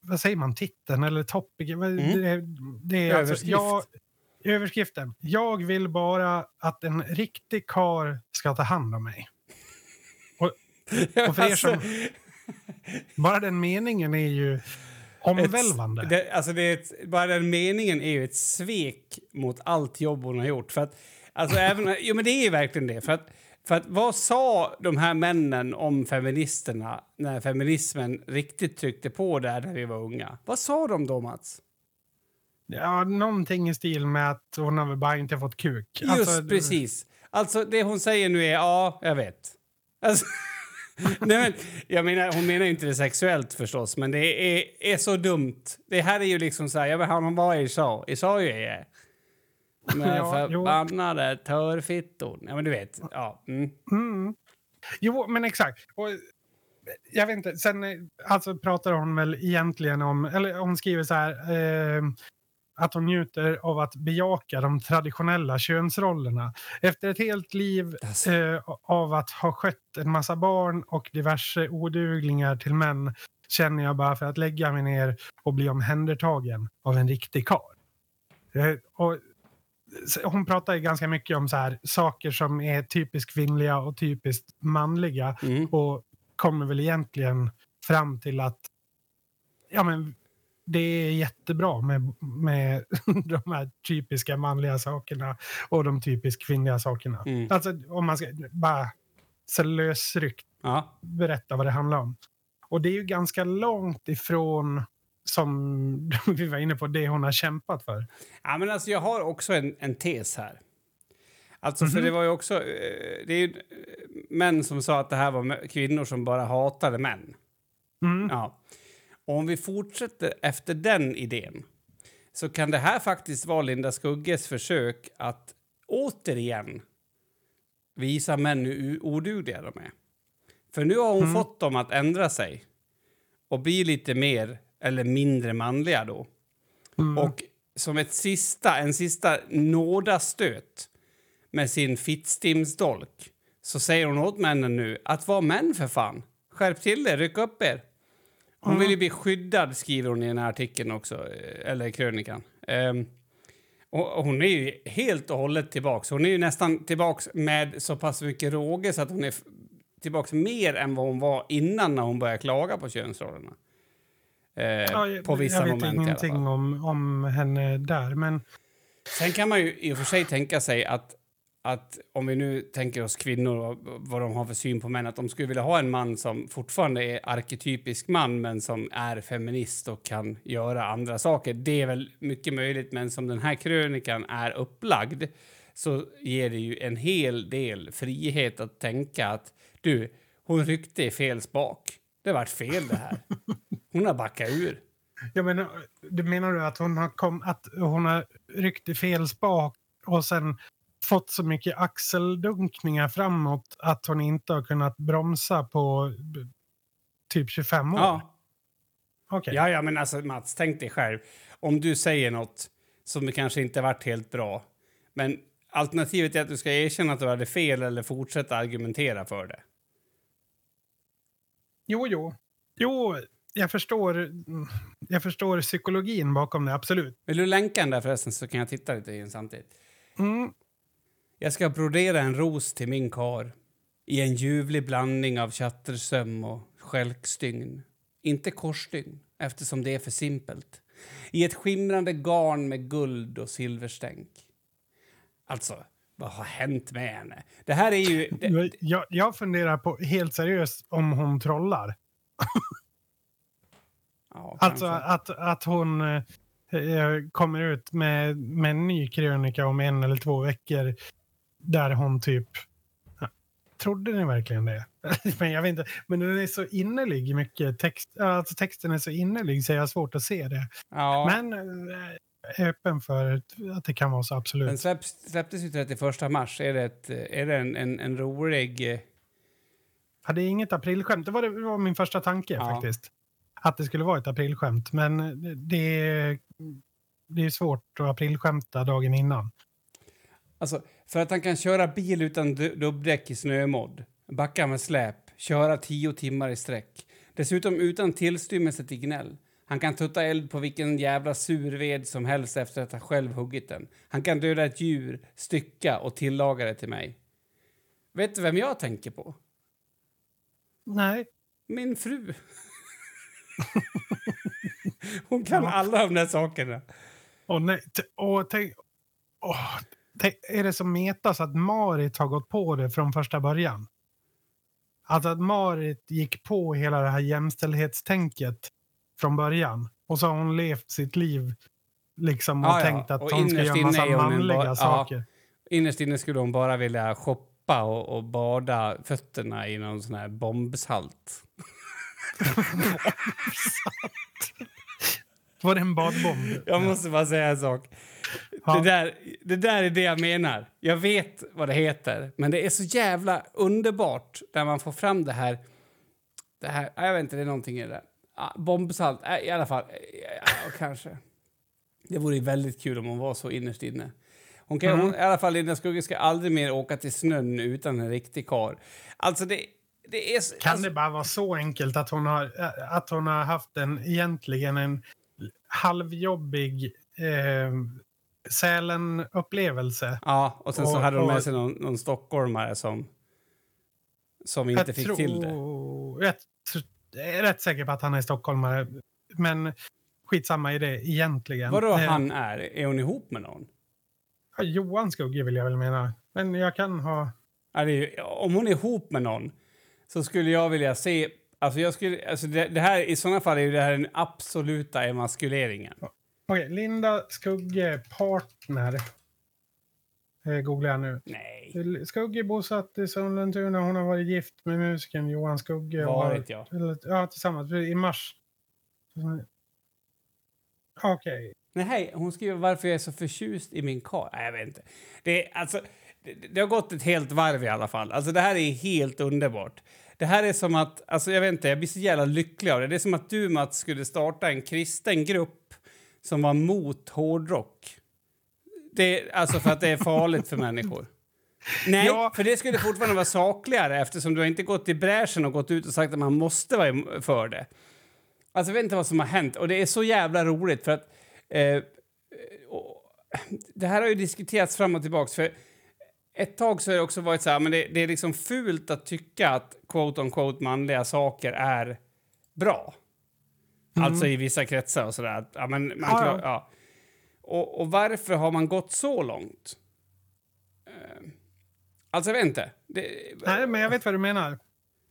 vad säger man, titeln eller topic? Mm. Det, det är alltså, Överskrift. jag, överskriften. Jag vill bara att en riktig kar ska ta hand om mig. Och för er som- [laughs] Bara den meningen är ju omvälvande. Ett, det, alltså det ett, bara den meningen är ju ett svek mot allt jobb hon har gjort. För att, alltså [laughs] även, jo, men det är ju verkligen det. För att, för att vad sa de här männen om feministerna när feminismen riktigt tryckte på där när vi var unga? Vad sa de då, Mats? Ja, någonting i stil med att hon har bara inte fått kuk. Just Alltså, precis. Alltså det hon säger nu är ja, jag vet. Alltså, [laughs] nej, men, jag menar, hon menar ju inte det sexuellt förstås, men det är, är så dumt. Det här är ju liksom så här, jag vill ha någon var i så ju är Men Ja, jo. förbannade törfittor. Ja, men du vet. Ja. Mm. Mm. Jo, men exakt. Och, jag vet inte, sen eh, alltså, pratar hon väl egentligen om, eller hon skriver så här, eh, att hon njuter av att bejaka de traditionella könsrollerna. Efter ett helt liv eh, av att ha skött en massa barn och diverse oduglingar till män känner jag bara för att lägga mig ner och bli omhändertagen av en riktig karl. Eh, och hon pratar ju ganska mycket om så här, saker som är typiskt kvinnliga och typiskt manliga Mm. och kommer väl egentligen fram till att ja, men det är jättebra med, med [laughs] de här typiska manliga sakerna och de typiskt kvinnliga sakerna. Mm. Alltså om man ska bara så lösryckt Ja. berätta vad det handlar om. Och det är ju ganska långt ifrån som [laughs] vi var inne på, det hon har kämpat för. ja, men alltså jag har också en, en tes här. Alltså, för Mhm. det var ju också... eh, Det är ju eh, män som sa att det här var kvinnor som bara hatade män. Mm. Ja. Och om vi fortsätter efter den idén så kan det här faktiskt vara Linda Skugges försök att återigen visa män hur odugliga de är. För nu har hon Mm. fått dem att ändra sig och bli lite mer eller mindre manliga då. Mm. Och som ett sista, en sista nådastöt med sin fittstimsdolk så säger hon åt männen nu att vara män för fan. skärp till er, ryck upp er. Hon vill ju bli skyddad, skriver hon i den här artikeln också, eh, eller krönikan. Ehm, och hon är ju helt och hållet tillbaks. Hon är ju nästan tillbaks med så pass mycket råge så att hon är tillbaks mer än vad hon var innan när hon började klaga på könsrollerna. Eh, Ja, jag, på vissa jag vet moment ingenting om, om henne där, men Sen kan man ju i och för sig tänka sig att, att om vi nu tänker oss kvinnor och vad de har för syn på män, att de skulle vilja ha en man som fortfarande är arketypisk man men som är feminist och kan göra andra saker. Det är väl mycket möjligt, men som den här krönikan är upplagd så ger det ju en hel del frihet att tänka att du, hon ryckte i fel spak. Det vart fel det här. Hon har backat ur. jag menar, eh, du menar du att hon har, kom, att hon har ryckt i fel spak och sen fått så mycket axeldunkningar framåt att hon inte har kunnat bromsa på typ 25 år? Ja, Okej. Ja, ja, men alltså Mats, tänk dig själv. Om du säger något som kanske inte varit helt bra, men alternativet är att du ska erkänna att du hade fel eller fortsätta argumentera för det. Jo, jo. Jo, jag förstår, jag förstår psykologin bakom det, absolut. Vill du länka den där förresten så kan jag titta lite i den samtidigt. Mm. Jag ska brodera en ros till min kar i en ljuvlig blandning av chattersöm och stjälkstygn. Inte korsstygn, eftersom det är för simpelt. I ett skimrande garn med guld och silverstänk. Alltså, vad har hänt med henne? Det här är ju... Det, Jag, jag funderar på, helt seriöst, om hon trollar. ja, Alltså att, att hon eh, eh, kommer ut med, med en ny krönika om en eller två veckor där hon typ... Trodde ni verkligen det? [laughs] men jag vet inte. Men den är så innerlig mycket. Text, alltså texten är så innerlig så jag har svårt att se det. ja. Men eh, är öppen för att det kan vara så, Den absolut. släpps, släpptes ju 31 mars. Är det, ett, är det en, en, en rolig... eh, Ja, det är inget aprilskämt. Det var, det var min första tanke Ja. faktiskt. Att det skulle vara ett aprilskämt. Men det är, det är svårt att aprilskämta dagen innan. Alltså, för att han kan köra bil utan du- dubbdäck i snömodd, backa med släp, köra tio timmar i sträck. Dessutom utan tillstymmelse till gnäll. Han kan tutta eld på vilken jävla surved som helst efter att ha själv huggit den. Han kan döda ett djur, stycka och tillaga det till mig. Vet du vem jag tänker på? Nej, Min fru. [laughs] Hon kan alla de där sakerna. Och, nej, t- och tänk, åh, tänk, är det som metas att Marit har gått på det från första början? Alltså att Marit gick på hela det här jämställdhetstänket från början. Och så har hon levt sitt liv liksom och Ja, ja. tänkt att Och hon ska göra massa manliga ba- ja. saker. Innerst inne skulle hon bara vilja shoppa och, och bada fötterna i någon sån här bombsalt. [laughs] Var det en badbomb? Jag måste bara säga en sak. Ja. Det, där, det där är det jag menar. Jag vet vad det heter, men det är så jävla underbart när man får fram det här. Det här jag vet inte, det är någonting i det där. Ah, bombsalt, i alla fall. Ja, kanske. Det vore väldigt kul om hon var så innerst inne. Hon kan, Mm. hon, I alla fall, Linda Skugge ska aldrig mer åka till snön utan en riktig kar. Alltså, det, det är... så- Kan alltså, det bara vara så enkelt att hon har, äh, att hon har haft en, egentligen en halvjobbig eh, Sälen-upplevelse? Ja, och sen så Och- hade de med sig någon, någon stockholmare som, som inte fick till det. Jag, är rätt säker på att han är stockholmare. Men skitsamma i det egentligen. Vadå Eh, han är? Är hon ihop med någon? ja, Johan Skugge vill jag väl mena. Men jag kan ha... Ja, ju, om hon är ihop med någon så skulle jag vilja se... Alltså jag skulle, alltså det, det här, I såna fall är det här den absoluta emaskuleringen. Okej, Linda Skugge, partner. Eh, googlar jag nu. Nej. Skugge bosatt i Sollentuna. Hon har varit gift med musikern Johan Skugge. Varit, ja. Ja, tillsammans. I mars. Okej. Nej, hon skriver varför jag är så förtjust i min karl. Nej, jag vet inte. Det, är, alltså, det, det har gått ett helt varv i alla fall. Alltså, det här är helt underbart. Det här är som att, alltså jag vet inte, jag blir så jävla lycklig av det. Det är som att du Mats skulle starta en kristen grupp som var mot hårdrock. Det, alltså för att det är farligt för människor. Nej, Ja. för det skulle fortfarande vara sakligare eftersom du har inte gått i bräschen och gått ut och sagt att man måste vara för det. Alltså, jag vet inte vad som har hänt och det är så jävla roligt för att eh, och, det här har ju diskuterats fram och tillbaks för ett tag så har det också varit så här, men det, det är liksom fult att tycka att quote on quote manliga saker är bra. Alltså i vissa kretsar och sådär. Ja, men man Ja, klar, ja. Och, och varför har man gått så långt? Eh, Alltså, jag vet inte. Det, Nej, men jag vet vad du menar.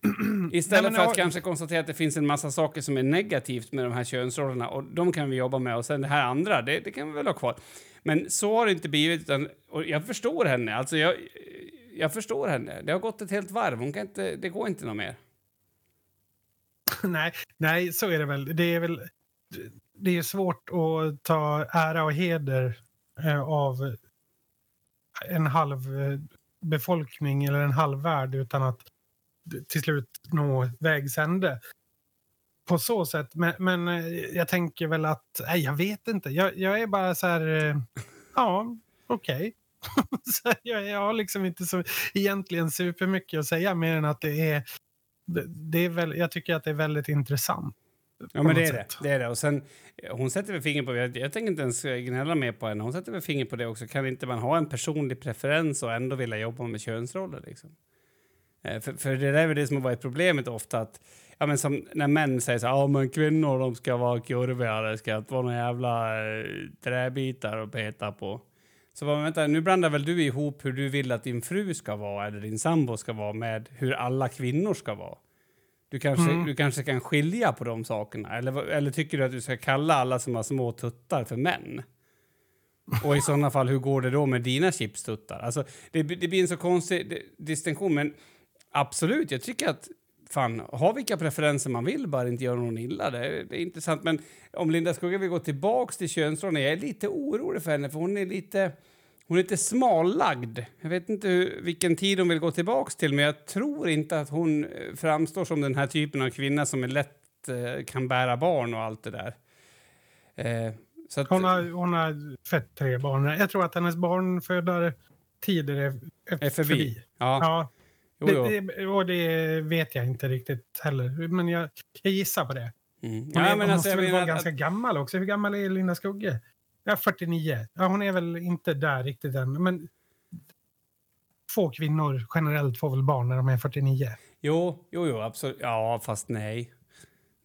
[clears throat] Istället Nej, för att jag- kanske konstatera att det finns en massa saker som är negativt med de här könsrollerna och de kan vi jobba med och sen det här andra, det, det kan vi väl ha kvar. Men så har det inte blivit utan, och jag förstår henne, alltså jag, jag förstår henne. Det har gått ett helt varv, hon kan inte, det går inte något mer. [laughs] nej, nej, så är det väl. Det är väl det är svårt att ta ära och heder eh, av en halv eh, befolkning eller en halv värld utan att till slut nå vägs ände. På så sätt. Men, men eh, jag tänker väl att, nej, jag vet inte. Jag, jag är bara så här, eh, ja, okej. [laughs] Okay. jag, jag har liksom inte så egentligen supermycket att säga mer än att det är, det, det är väl, jag tycker att det är väldigt intressant. Ja, men det är det. det är det. Och sen, hon sätter väl fingret på, jag, jag tänker inte ens gnälla mer på henne, hon sätter väl fingret på det också. Kan inte man ha en personlig preferens och ändå vilja jobba med könsroller liksom? Eh, För, för det är väl det som har varit problemet ofta att Ja, men som när män säger så här, ja men kvinnor de ska vara kurviga, det ska inte vara några jävla eh, träbitar att peta på. Så vad, vänta, nu blandar väl du ihop hur du vill att din fru ska vara eller din sambo ska vara med hur alla kvinnor ska vara. Du kanske, Mm. du kanske kan skilja på de sakerna? Eller, eller tycker du att du ska kalla alla som har små tuttar för män? Och i sådana fall, hur går det då med dina chipstuttar? Alltså, det, det blir en så konstig di- distinktion, men absolut, jag tycker att fan, ha vilka preferenser man vill, bara inte göra någon illa. Det, är- det är intressant, men om Linda Skugga vill gå tillbaks till könsrollen, jag är lite orolig för henne, för hon är lite... Hon är lite smallagd. Jag vet inte hur, vilken tid hon vill gå tillbaks till, men jag tror inte att hon eh, framstår som den här typen av kvinna som är lätt eh, kan bära barn och allt det där. Eh, att, Hon har, hon har fött tre barn. Jag tror att hennes barnfödartider är, är, är förbi. Ja, Ja, jo, jo. det, och det vet jag inte riktigt heller. Men jag, jag gissar på det. Mm. Hon, Ja, är, men hon alltså, måste väl vara att- ganska gammal också. Hur gammal är Linda Skugge? Ja, 49. Ja, hon är väl inte där riktigt än. Men få kvinnor generellt får väl barn när de är 49. Jo, jo, jo, absolut. Ja, fast nej.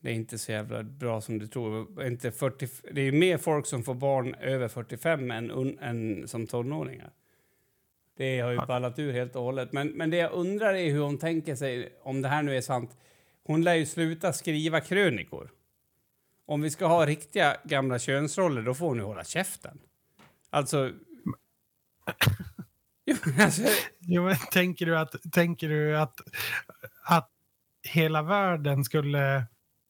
Det är inte så jävla bra som du tror. Inte 40, det är mer folk som får barn över 45 än, un, än som tonåringar. Det har ju ballat ur helt och hållet. Men, men det jag undrar är hur hon tänker sig, om det här nu är sant. Hon lär ju sluta skriva krönikor. Om vi ska ha riktiga gamla könsroller, då får hon ju hålla käften. Alltså... [laughs] Jo, alltså Jo, men tänker du att, tänker du att, att hela världen skulle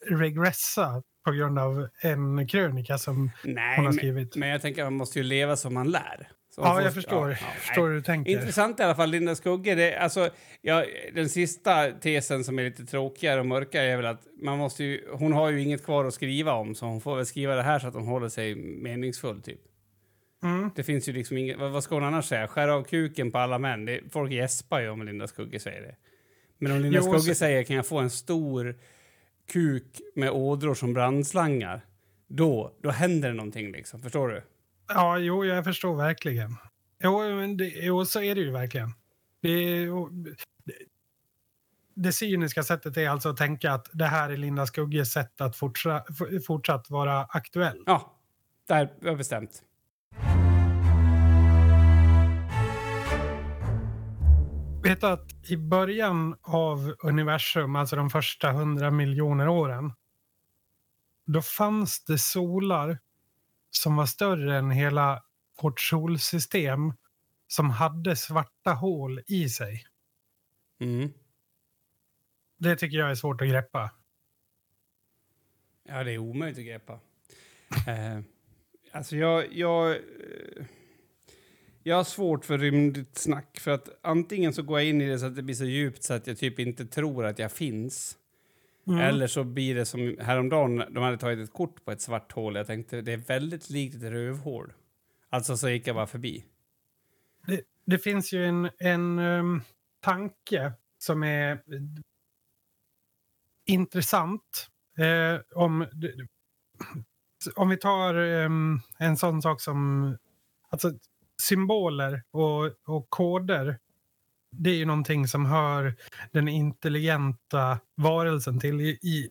regressa på grund av en krönika som nej, hon har men, skrivit? men jag tänker att man måste ju leva som man lär. Ja, jag förstår, ja, ja, förstår hur du tänker. Intressant i alla fall, Linda Skugge. Det, alltså, ja, den sista tesen som är lite tråkigare och mörkare är väl att man måste ju, hon har ju inget kvar att skriva om så hon får väl skriva det här så att hon håller sig meningsfull typ. Mm. Det finns ju liksom inget, vad, vad ska hon annars säga? Skära av kuken på alla män. Det, folk gäspar ju om Linda Skugge säger det. Men om Linda Jo, Skugge så- säger kan jag få en stor kuk med ådror som brandslangar? Då, då händer det någonting liksom, förstår du? Ja, jo, jag förstår verkligen. Jo, men det, jo så är det ju verkligen. Det, är- det, det cyniska sättet är alltså att tänka att det här är Linda Skugges sätt att fortsa, fortsatt vara aktuell. Ja, har jag bestämt. Vet du att i början av universum, alltså de första hundra miljoner åren, då fanns det solar som var större än hela vårt solsystem som hade svarta hål i sig. Mm. Det tycker jag är svårt att greppa. Ja, det är omöjligt att greppa. [laughs] eh, alltså, jag, jag, eh, jag har svårt för rymdigt snack. För att antingen så går jag in i det så att det blir så djupt så att jag typ inte tror att jag finns. Mm. Eller så blir det som häromdagen, de hade tagit ett kort på ett svart hål. Jag tänkte det är väldigt likt ett rövhål. Alltså så gick jag bara förbi. Det- det finns ju en, en um, tanke som är intressant. Eh, om, om vi tar um, en sån sak som alltså, symboler och, och koder. Det är ju någonting som hör den intelligenta varelsen till. I, i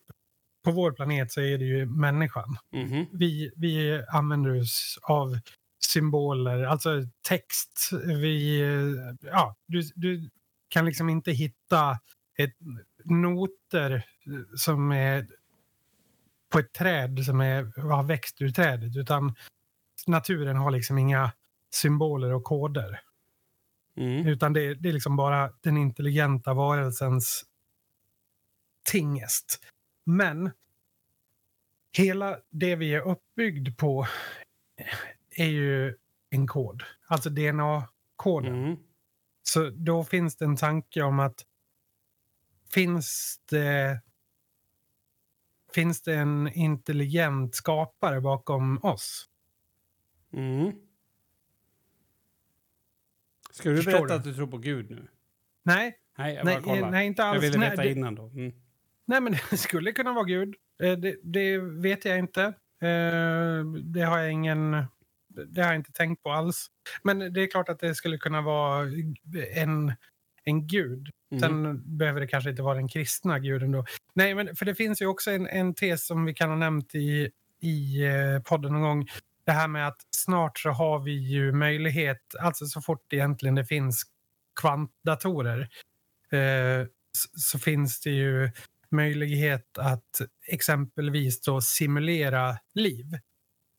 på vår planet så är det ju människan. Mm -hmm. Vi, vi använder oss av symboler, alltså text. Vi, ja, du, du kan liksom inte hitta ett, noter som är på ett träd som är, har växt ur trädet. Utan naturen har liksom inga symboler och koder. Mm. Utan det, det är liksom bara den intelligenta varelsens tingest. Men hela det vi är uppbyggd på är ju en kod. Alltså DNA-koden. Mm. Så då finns det en tanke om att finns det finns det en intelligent skapare bakom oss? Mm. Ska du Förstår berätta du? att du tror på Gud nu? Nej, Nej, jag nej, kollar. nej inte alls. jag ville nej, veta det, innan då. Mm. nej, men [laughs] det skulle kunna vara Gud. Eh, Det, det vet jag inte. Eh, Det har jag ingen... Det har jag inte tänkt på alls. Men det är klart att det skulle kunna vara en, en gud. Mm. Sen behöver det kanske inte vara den kristna guden då. Nej, men för det finns ju också en, en tes som vi kan ha nämnt i, i eh, podden någon gång. Det här med att snart så har vi ju möjlighet, alltså så fort egentligen det finns kvantdatorer, eh, så, så finns det ju möjlighet att exempelvis då simulera liv.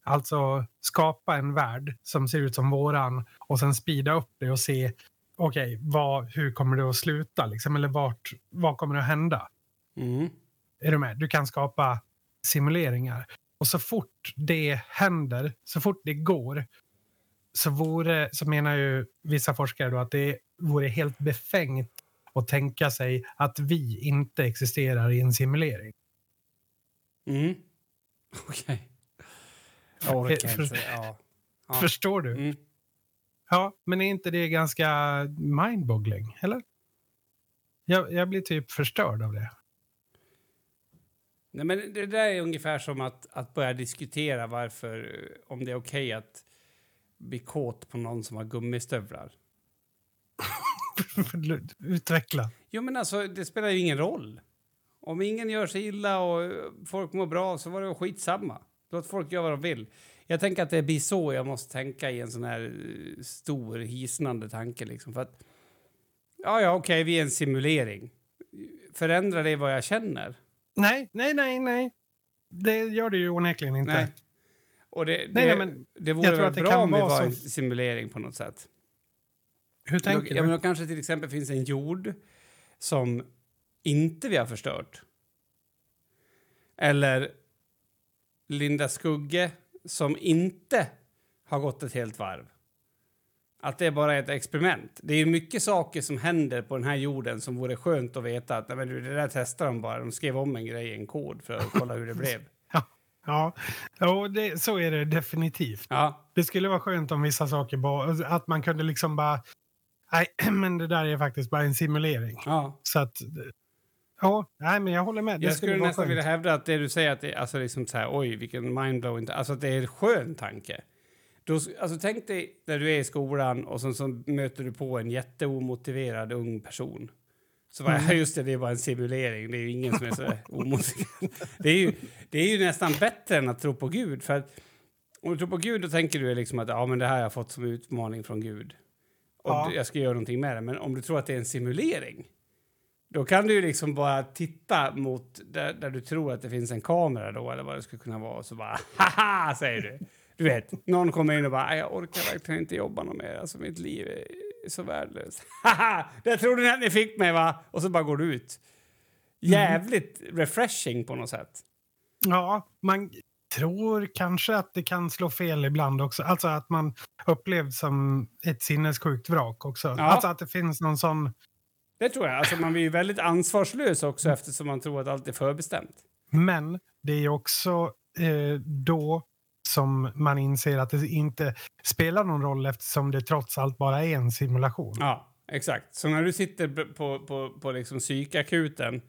Alltså skapa en värld som ser ut som våran och sen speeda upp det och se okej, vad, hur kommer det att sluta liksom? Eller vart, vad kommer det att hända? Mm. Är du med? Du kan skapa simuleringar. Och så fort det händer, så fort det går, så, vore, så menar ju vissa forskare då att det vore helt befängt att tänka sig att vi inte existerar i en simulering. Mm. [laughs] Okej. Orkar För- inte. Ja. Ja. Förstår du? Mm. Ja, men är inte det ganska mindboggling, eller? Jag, jag blir typ förstörd av det. Nej, men det där är ungefär som att, att börja diskutera varför, om det är okej att bli kåt på någon som har gummistövlar. [laughs] Utveckla. Jo, men alltså, det spelar ju ingen roll. Om ingen gör sig illa och folk mår bra så var det skitsamma. Låt folk göra vad de vill. Jag tänker att det blir så jag måste tänka i en sån här eh, stor hisnande tanke. Liksom. För att, ja, ja, okej, vi är en simulering. Förändrar det vad jag känner? Nej, nej, nej, nej. Det gör det ju onekligen inte. Nej. Och det, det, Nej, nej, men det jag vore tror väl att det bra kan om det var så- en simulering på något sätt. Hur Då, tänker ja, men du? då kanske till exempel finns en jord som inte vi har förstört. Eller Linda Skugge som inte har gått ett helt varv. Att det är bara ett experiment. Det är mycket saker som händer på den här jorden som vore skönt att veta att nej, men du, det där testar de bara. De skrev om en grej i en kod för att kolla hur det blev. [laughs] Ja, ja det, så är det definitivt. Ja, Det skulle vara skönt om vissa saker bara, att man kunde liksom bara, nej, [clears throat] men det där är faktiskt bara en simulering. ja. Så att, ja, nej, men jag håller med. Det Jag skulle skulle nästan skönt. vilja hävda att det du säger att det, alltså liksom så här, oj vilken mindblowing, alltså att det är en skön tanke. Då, alltså tänk dig när du är i skolan och sen så möter du på en jätteomotiverad ung person. Så bara, Mm. [laughs] just det, det är bara en simulering, det är ju ingen som är så [laughs] omotiverad. Det är, ju, det är ju nästan bättre än att tro på Gud. För att om du tror på Gud då tänker du liksom att ja, men det här har jag fått som utmaning från Gud. Och Ja. jag ska göra någonting med det. Men om du tror att det är en simulering då kan du ju liksom bara titta mot där, där du tror att det finns en kamera då eller vad det skulle kunna vara och så bara [laughs] haha säger du. Du vet, någon kommer in och bara jag orkar verkligen inte jobba något mer, alltså mitt liv är så värdelöst. Haha, [laughs] det trodde ni att ni fick mig va? Och så bara går du ut. Jävligt refreshing på något sätt. Ja, man tror kanske att det kan slå fel ibland också. Alltså att man upplevs som ett sinnessjukt vrak också. Ja. Alltså att det finns någon sån... Det tror jag. Alltså man blir ju väldigt ansvarslös också eftersom man tror att allt är förbestämt. Men det är ju också eh, då som man inser att det inte spelar någon roll eftersom det trots allt bara är en simulation. Ja, exakt. Så när du sitter på, på, på liksom psykakuten,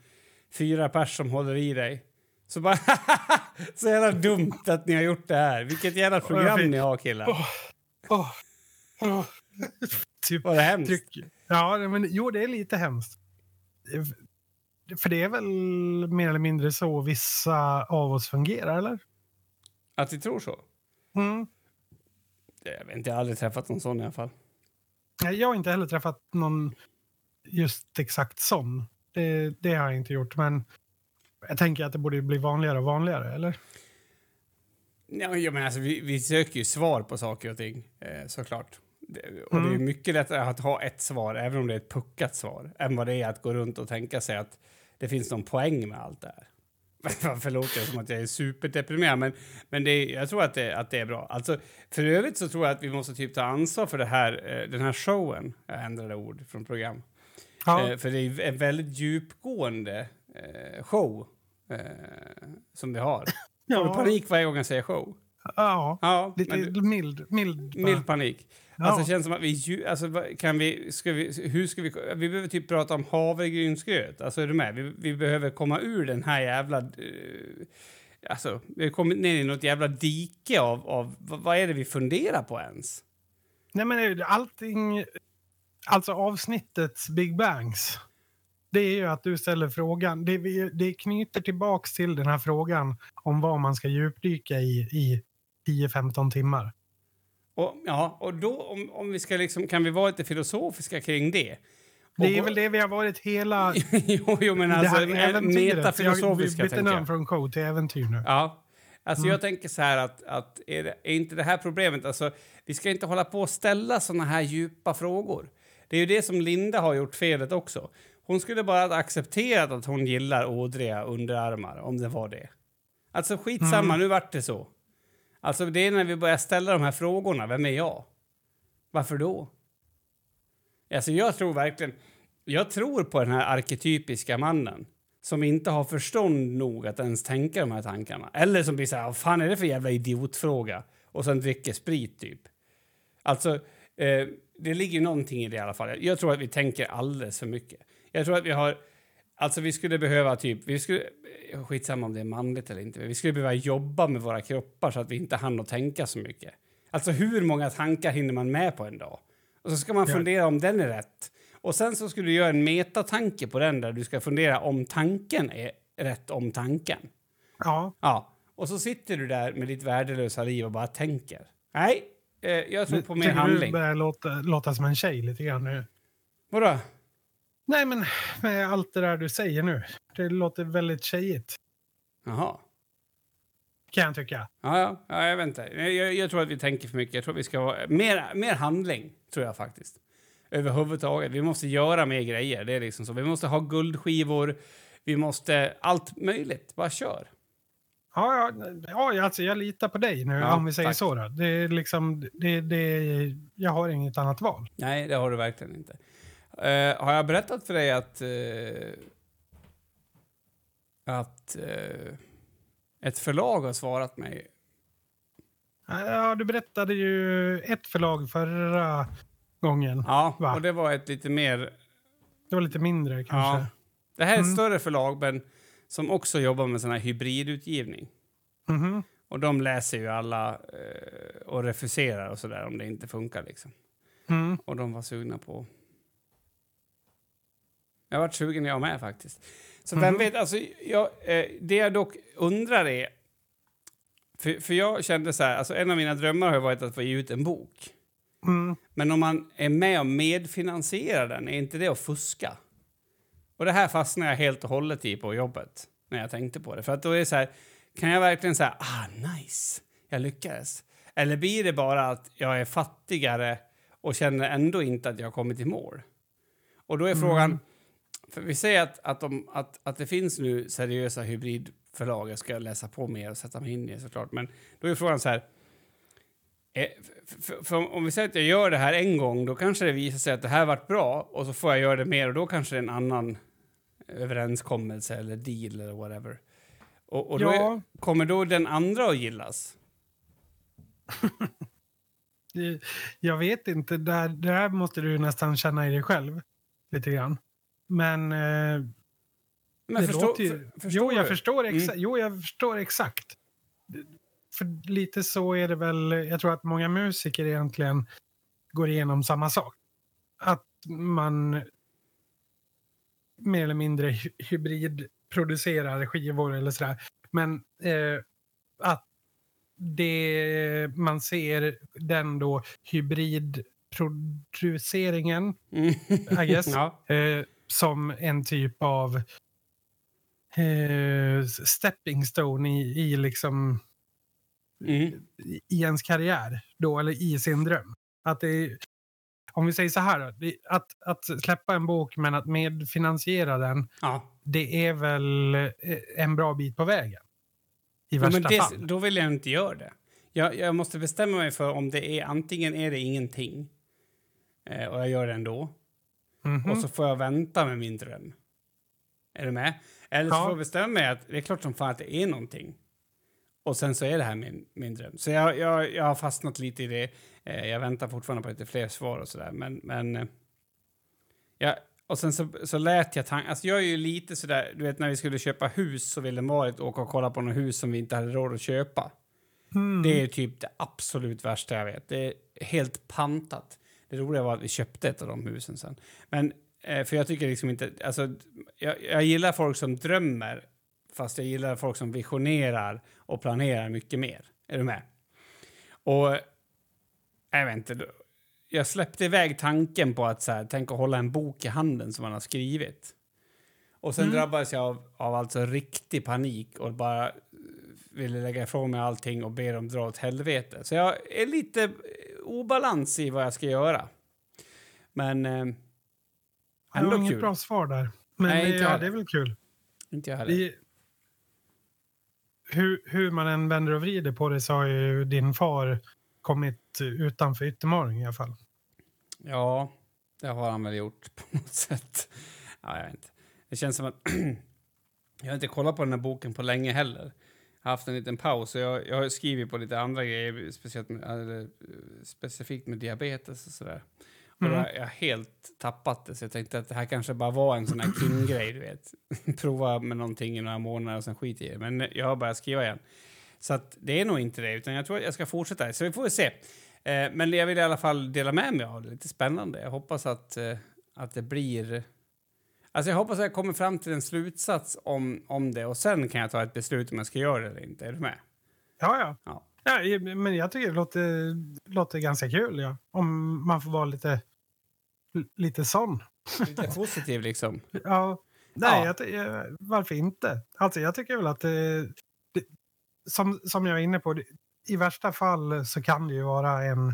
fyra pers som håller i dig, så bara [laughs] så jävla dumt att ni har gjort det här. Vilket jävla program fick- ni har killar. Åh, åh, åh. [laughs] typ Var det hemskt? tryck. Ja, men jo, det är lite hemskt. För det är väl mer eller mindre så vissa av oss fungerar, eller? Att vi tror så? Mm. Jag vet inte, jag har aldrig träffat någon sån i alla fall. Jag har inte heller träffat någon just exakt sån. Det, det har jag inte gjort, men jag tänker att det borde bli vanligare och vanligare, eller? Ja, men, alltså, vi, vi söker ju svar på saker och ting, eh, såklart. Det, och det är Mm. mycket lättare att ha ett svar, även om det är ett puckat svar, än vad det är att gå runt och tänka sig att det finns någon poäng med allt det här. [laughs] Varför låter jag som att jag är superdeprimerad? Men, men det är, jag tror att det, att det är bra. Alltså, för övrigt så tror jag att vi måste typ ta ansvar för det här, eh, den här showen. Jag ändrade ord från program. Ja, Eh, för det är en väldigt djupgående eh, show eh, som vi har. [laughs] Får du ja, panik varje gång jag säger show? Ja. Ja, lite men, mild. Mild, mild panik. Ja. Alltså känns som att vi, alltså kan vi, ska vi, hur ska vi, vi behöver typ prata om havregrynsgröt. Alltså är du med? Vi, vi behöver komma ur den här jävla, eh, alltså vi har kommit ner i något jävla dike av, av vad, vad är det vi funderar på ens? Nej, men allting... Alltså avsnittets Big Bangs. Det är ju att du ställer frågan. Det, det knyter tillbaks till den här frågan om vad man ska djupdyka i i 10-15 timmar. Och, ja, och då om, om vi ska liksom, kan vi vara lite filosofiska kring det? Det är väl det vi har varit hela [laughs] jo, jo, men det alltså här eh, äventyret. metafilosofiska Jag bytte namn från show till äventyr nu. Ja. Alltså Mm. jag tänker så här att, att är, det, är inte det här problemet, alltså vi ska inte hålla på och ställa såna här djupa frågor. Det är ju det som Linda har gjort felet också. Hon skulle bara ha accepterat att hon gillar ådriga underarmar, om det var det. Alltså skitsamma, Mm. nu vart det så. Alltså det är när vi börjar ställa de här frågorna, vem är jag? Varför då? Alltså jag tror verkligen, jag tror på den här arketypiska mannen som inte har förstånd nog att ens tänka de här tankarna. Eller som blir så här, vad fan är det för jävla idiotfråga? Och sen dricker sprit typ. Alltså, eh, det ligger någonting i det i alla fall. Jag tror att vi tänker alldeles för mycket. Jag tror att vi har, alltså vi skulle behöva typ, vi skulle, skitsamma om det är manligt eller inte, vi skulle behöva jobba med våra kroppar så att vi inte hann att tänka så mycket. Alltså hur många tankar hinner man med på en dag? Och så ska man Ja. fundera om den är rätt. Och sen så skulle du göra en metatanke på den där du ska fundera om tanken är rätt om tanken. Ja, Ja, och så sitter du där med ditt värdelösa liv och bara tänker. Nej, eh, jag tror på mer tycker du handling. börjar låta, låta som en tjej lite grann nu? Vadå? Nej, men med allt det där du säger nu. Det låter väldigt tjejigt, Jaha. kan jag tycka. Ja, ja, ja, jag vet inte. Jag, jag, tror att vi tänker för mycket. Jag tror att vi ska vara mer, mer handling, tror jag faktiskt. Överhuvudtaget. Vi måste göra mer grejer. Det är liksom så. Vi måste ha guldskivor. Vi måste... Allt möjligt. Bara kör. Ja, ja, ja alltså jag litar på dig nu, Ja, om vi säger tack. så. Då. Det är liksom, det, det, jag har inget annat val. Nej, det har du verkligen inte. Eh, har jag berättat för dig att... eh, att eh, ett förlag har svarat mig Ja, du berättade ju ett förlag förra gången. Ja, Va? och det var ett lite mer... Det var lite mindre kanske. Ja. Det här är ett Mm. större förlag, men som också jobbar med sån här hybridutgivning. Mhm. Och de läser ju alla eh, och refuserar och sådär om det inte funkar liksom. Mm. Och de var sugna på... Jag varit sugen jag med faktiskt. Så vem Mhm. vet, alltså jag, eh, det jag dock undrar är... För, för jag kände så här, alltså en av mina drömmar har varit att få ge ut en bok. Mm. Men om man är med och medfinansierar den, är inte det att fuska? Och det här fastnade jag helt och hållet i på jobbet när jag tänkte på det. För att då är det så här, kan jag verkligen säga ah nice, jag lyckades? Eller blir det bara att jag är fattigare och känner ändå inte att jag har kommit i mål? Och då är frågan, för vi säger att, att, de, att, att det finns nu seriösa hybridförlag, jag ska läsa på mer och sätta mig in i det såklart, men då är frågan så här, Eh, f- f- för om vi säger att jag gör det här en gång, då kanske det visar sig att det här varit bra och så får jag göra det mer och då kanske det är en annan överenskommelse eller deal eller whatever. Och, och då Ja. är, kommer då den andra att gillas? [laughs] Det- Jag vet inte, där, där måste du nästan känna i dig själv lite grann. Men, eh, Men förstå, låter ju... för, förstår jo, jag du? förstår exa- Mm. jo, jag förstår exakt. För lite så är det väl, jag tror att många musiker egentligen går igenom samma sak. Att man mer eller mindre hy- hybridproducerar skivor eller sådär. Men eh, att det man ser den då hybridproduceringen Mm. I guess. [laughs] ja. eh, som en typ av eh, stepping stone i, i liksom Mm. i i ens karriär då, eller i sin dröm. Att det om vi säger så här, då, att, att släppa en bok men att medfinansiera den, ja. det är väl eh, en bra bit på vägen. I Ja, värsta men det, fall. Då vill jag inte göra det. Jag, jag måste bestämma mig för om det är antingen är det ingenting eh, och jag gör det ändå Mhm. och så får jag vänta med min dröm. Är du med? Eller så Ja. får jag bestämma mig att det är klart som fan att det är någonting. Och sen så är det här min, min dröm. Så jag, jag, jag har fastnat lite i det. Eh, jag väntar fortfarande på lite fler svar och sådär. Men, men eh, ja, och sen så, så lät jag tanken... Alltså jag är ju lite sådär, du vet när vi skulle köpa hus så ville Marit åka och kolla på något hus som vi inte hade råd att köpa. Mm. Det är typ det absolut värsta jag vet. Det är helt pantat. Det roliga var att vi köpte ett av de husen sen. Men, eh, för jag tycker liksom inte... Alltså, jag, jag gillar folk som drömmer, fast jag gillar folk som visionerar och planerar mycket mer. Är du med? Och... Jag vet inte. Jag släppte iväg tanken på att så här, tänk att hålla en bok i handen som man har skrivit. Och sen Mm. drabbades jag av, av alltså riktig panik och bara ville lägga ifrån mig allting och ber dem dra åt helvete. Så jag är lite obalans i vad jag ska göra. Men eh, ändå inget kul. bra svar där. Men Nej, inte jag ja, det är väl kul. Inte jag heller. I, hur, hur man än vänder och vrider på det så har ju din far kommit utanför yttermorgon i alla fall. Ja, det har han väl gjort [laughs] på något sätt. Ja, jag vet inte. Det känns som att... [clears throat] jag har inte kollat på den här boken på länge heller. Har haft en liten paus och jag, jag har skrivit på lite andra grejer, speciellt med, eh, specifikt med diabetes och sådär. Och Mm. har jag helt tappat det, så jag tänkte att det här kanske bara var en sån här Kim-grej, du vet. [laughs] Prova med någonting i några månader och sen skit i det. Men jag har börjat skriva igen. Så att det är nog inte det, utan jag tror att jag ska fortsätta. Så vi får väl se. Eh, men jag vill i alla fall dela med mig av det. Lite spännande. Jag hoppas att, eh, att det blir... Alltså jag hoppas att jag kommer fram till en slutsats om, om det och sen kan jag ta ett beslut om jag ska göra det eller inte. Är du med? Ja, ja. Ja. ja men jag tycker det låter, låter ganska kul. Ja. Om man får vara lite, lite sån. Lite [laughs] positiv liksom. Ja. Nej, Ja. Jag, eh, varför inte? Alltså, jag tycker väl att det, det, som, som jag är inne på, det, i värsta fall så kan det ju vara en,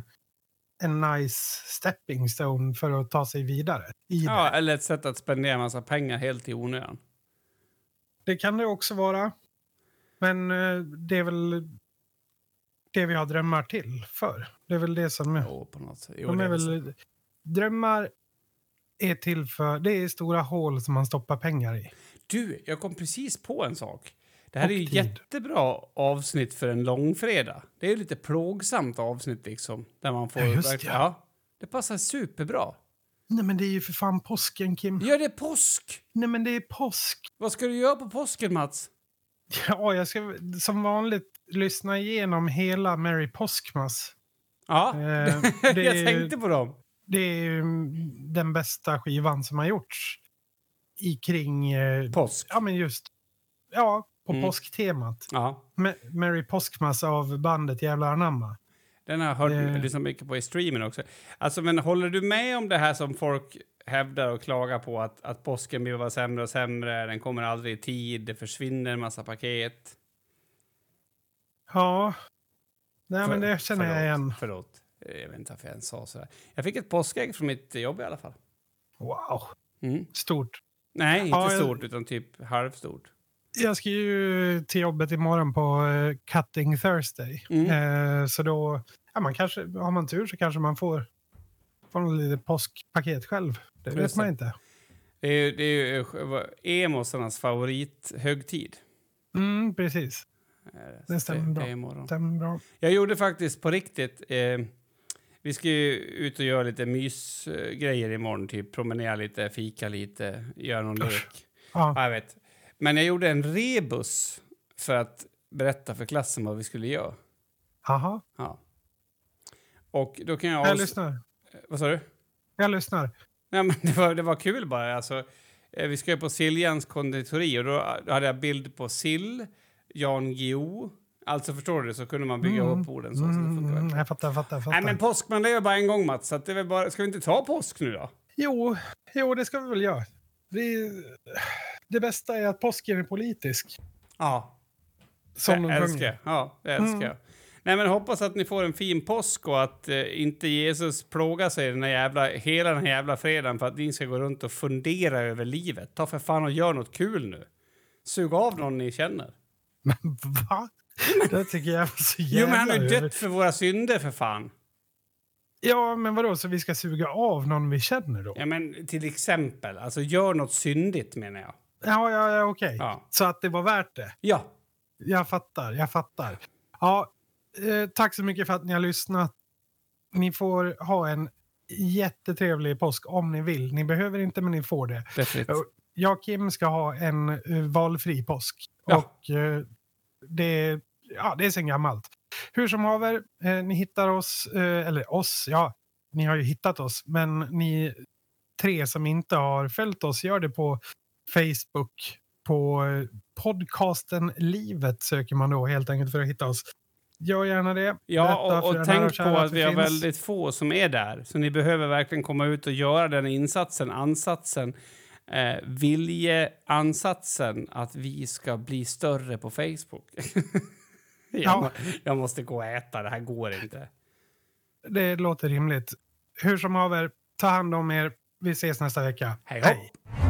en nice stepping stone för att ta sig vidare. Ja, det. eller ett sätt att spendera massa pengar helt i onödan. det kan det också vara. Men eh, det är väl det vi har drömmar till för. Det är väl det som... Jo, på något. Jo, de är väl, drömmar är till för... Det är stora hål som man stoppar pengar i. Du, jag kom precis på en sak. Det här är ju tid. jättebra avsnitt för en långfredag. Det är ju lite plågsamt avsnitt liksom. Där man får... Ja, just verkligen- ja. Det passar superbra. Nej, men det är ju för fan påsken, Kim. Ja, det är påsk! Nej, men det är påsk. Vad ska du göra på påsken, Mats? Ja, jag ska som vanligt lyssna igenom hela Merry Påskmas. Ja, Eh, [laughs] jag det är- tänkte på dem. Det är den bästa skivan som har gjorts i kring... Eh, Påsk. ja, men just... Ja, på Mm. påsktemat. Ja. Ma- Merry Påskmas av bandet Jävlar anamma. Den har jag hört Eh. lyssnat mycket på i streamen också. Alltså, men håller du med om det här som folk hävdar och klagar på att, att påsken blir sämre och sämre, den kommer aldrig i tid, det försvinner en massa paket? Ja. Nej, men För- det känner jag förlåt, igen. Förlåt. Eh, Jag vet inte varför jag ens sa sådär. Jag fick ett påskägg från mitt jobb i alla fall. Wow. Mm. Stort. Nej, inte Ja, jag- stort, utan typ halvstort. Jag ska ju till jobbet imorgon på eh, Cutting Thursday. Mm. Eh, så då, ja, man kanske, har man tur så kanske man får, får något litet påskpaket själv. Det Just vet man det. inte. Det är ju, det är ju eh, emosarnas favorithögtid. Mm, precis. Det stämmer bra. imorgon. Stämmer bra. Jag gjorde faktiskt på riktigt... Eh, vi ska ju ut och göra lite mysgrejer imorgon. Typ promenera lite, fika lite, göra någon lek. Ja. Ja, jag vet. Men jag gjorde en rebus för att berätta för klassen vad vi skulle göra. Aha. Ja. Och då kan jag... Jag lyssnar. Vad sa du? Jag lyssnar. Nej, men det, var, det var kul bara. Alltså, eh, vi ska ju på Siljans konditori och då, då hade jag bild på sill, Jan Guillou. Alltså förstår du, så kunde man bygga Mm. upp orden så. så det Mm, funkar. mm, jag fattar, jag fattar. Jag fattar. Nej, men påsk, man lever bara en gång, Mats. Så det är bara, ska vi inte ta påsk nu då? Jo, jo, det ska vi väl göra. Det, det bästa är att påsken är politisk. Ja, Som jag älskar. Ja, det älskar Mm. jag. Nej, men hoppas att ni får en fin påsk och att eh, inte Jesus plågar sig den här jävla, hela den här jävla fredagen för att ni ska gå runt och fundera över livet. Ta för fan och gör något kul nu. Sug av någon ni känner. Men va? Det tycker jag var så jävla... [laughs] Jo, men han har ju dött för våra synder för fan. Ja, men vadå, så vi ska suga av någon vi känner då? Ja, men till exempel. Alltså, gör något syndigt menar jag. Ja, ja, ja okej. Ja. Så att det var värt det. Ja. Jag fattar, jag fattar. Ja, eh, tack så mycket för att ni har lyssnat. Ni får ha en jättetrevlig påsk om ni vill. Ni behöver inte, men ni får det. Definitivt. Jag och Kim ska ha en uh, valfri påsk. Ja. Och eh, det, ja, det är sen gammalt. Hur som haver, eh, ni hittar oss, eh, eller oss, ja, ni har ju hittat oss, men ni tre som inte har följt oss, gör det på Facebook. På eh, podcasten Livet söker man då helt enkelt för att hitta oss. Gör gärna det. Ja, och, och tänk på att vi har finns. väldigt få som är där. Så ni behöver verkligen komma ut och göra den insatsen, ansatsen, eh, viljeansatsen att vi ska bli större på Facebook. [laughs] jag, Ja. jag måste gå och äta, det här går inte. Det låter rimligt. Hur som haver, ta hand om er. Vi ses nästa vecka. Hej hopp!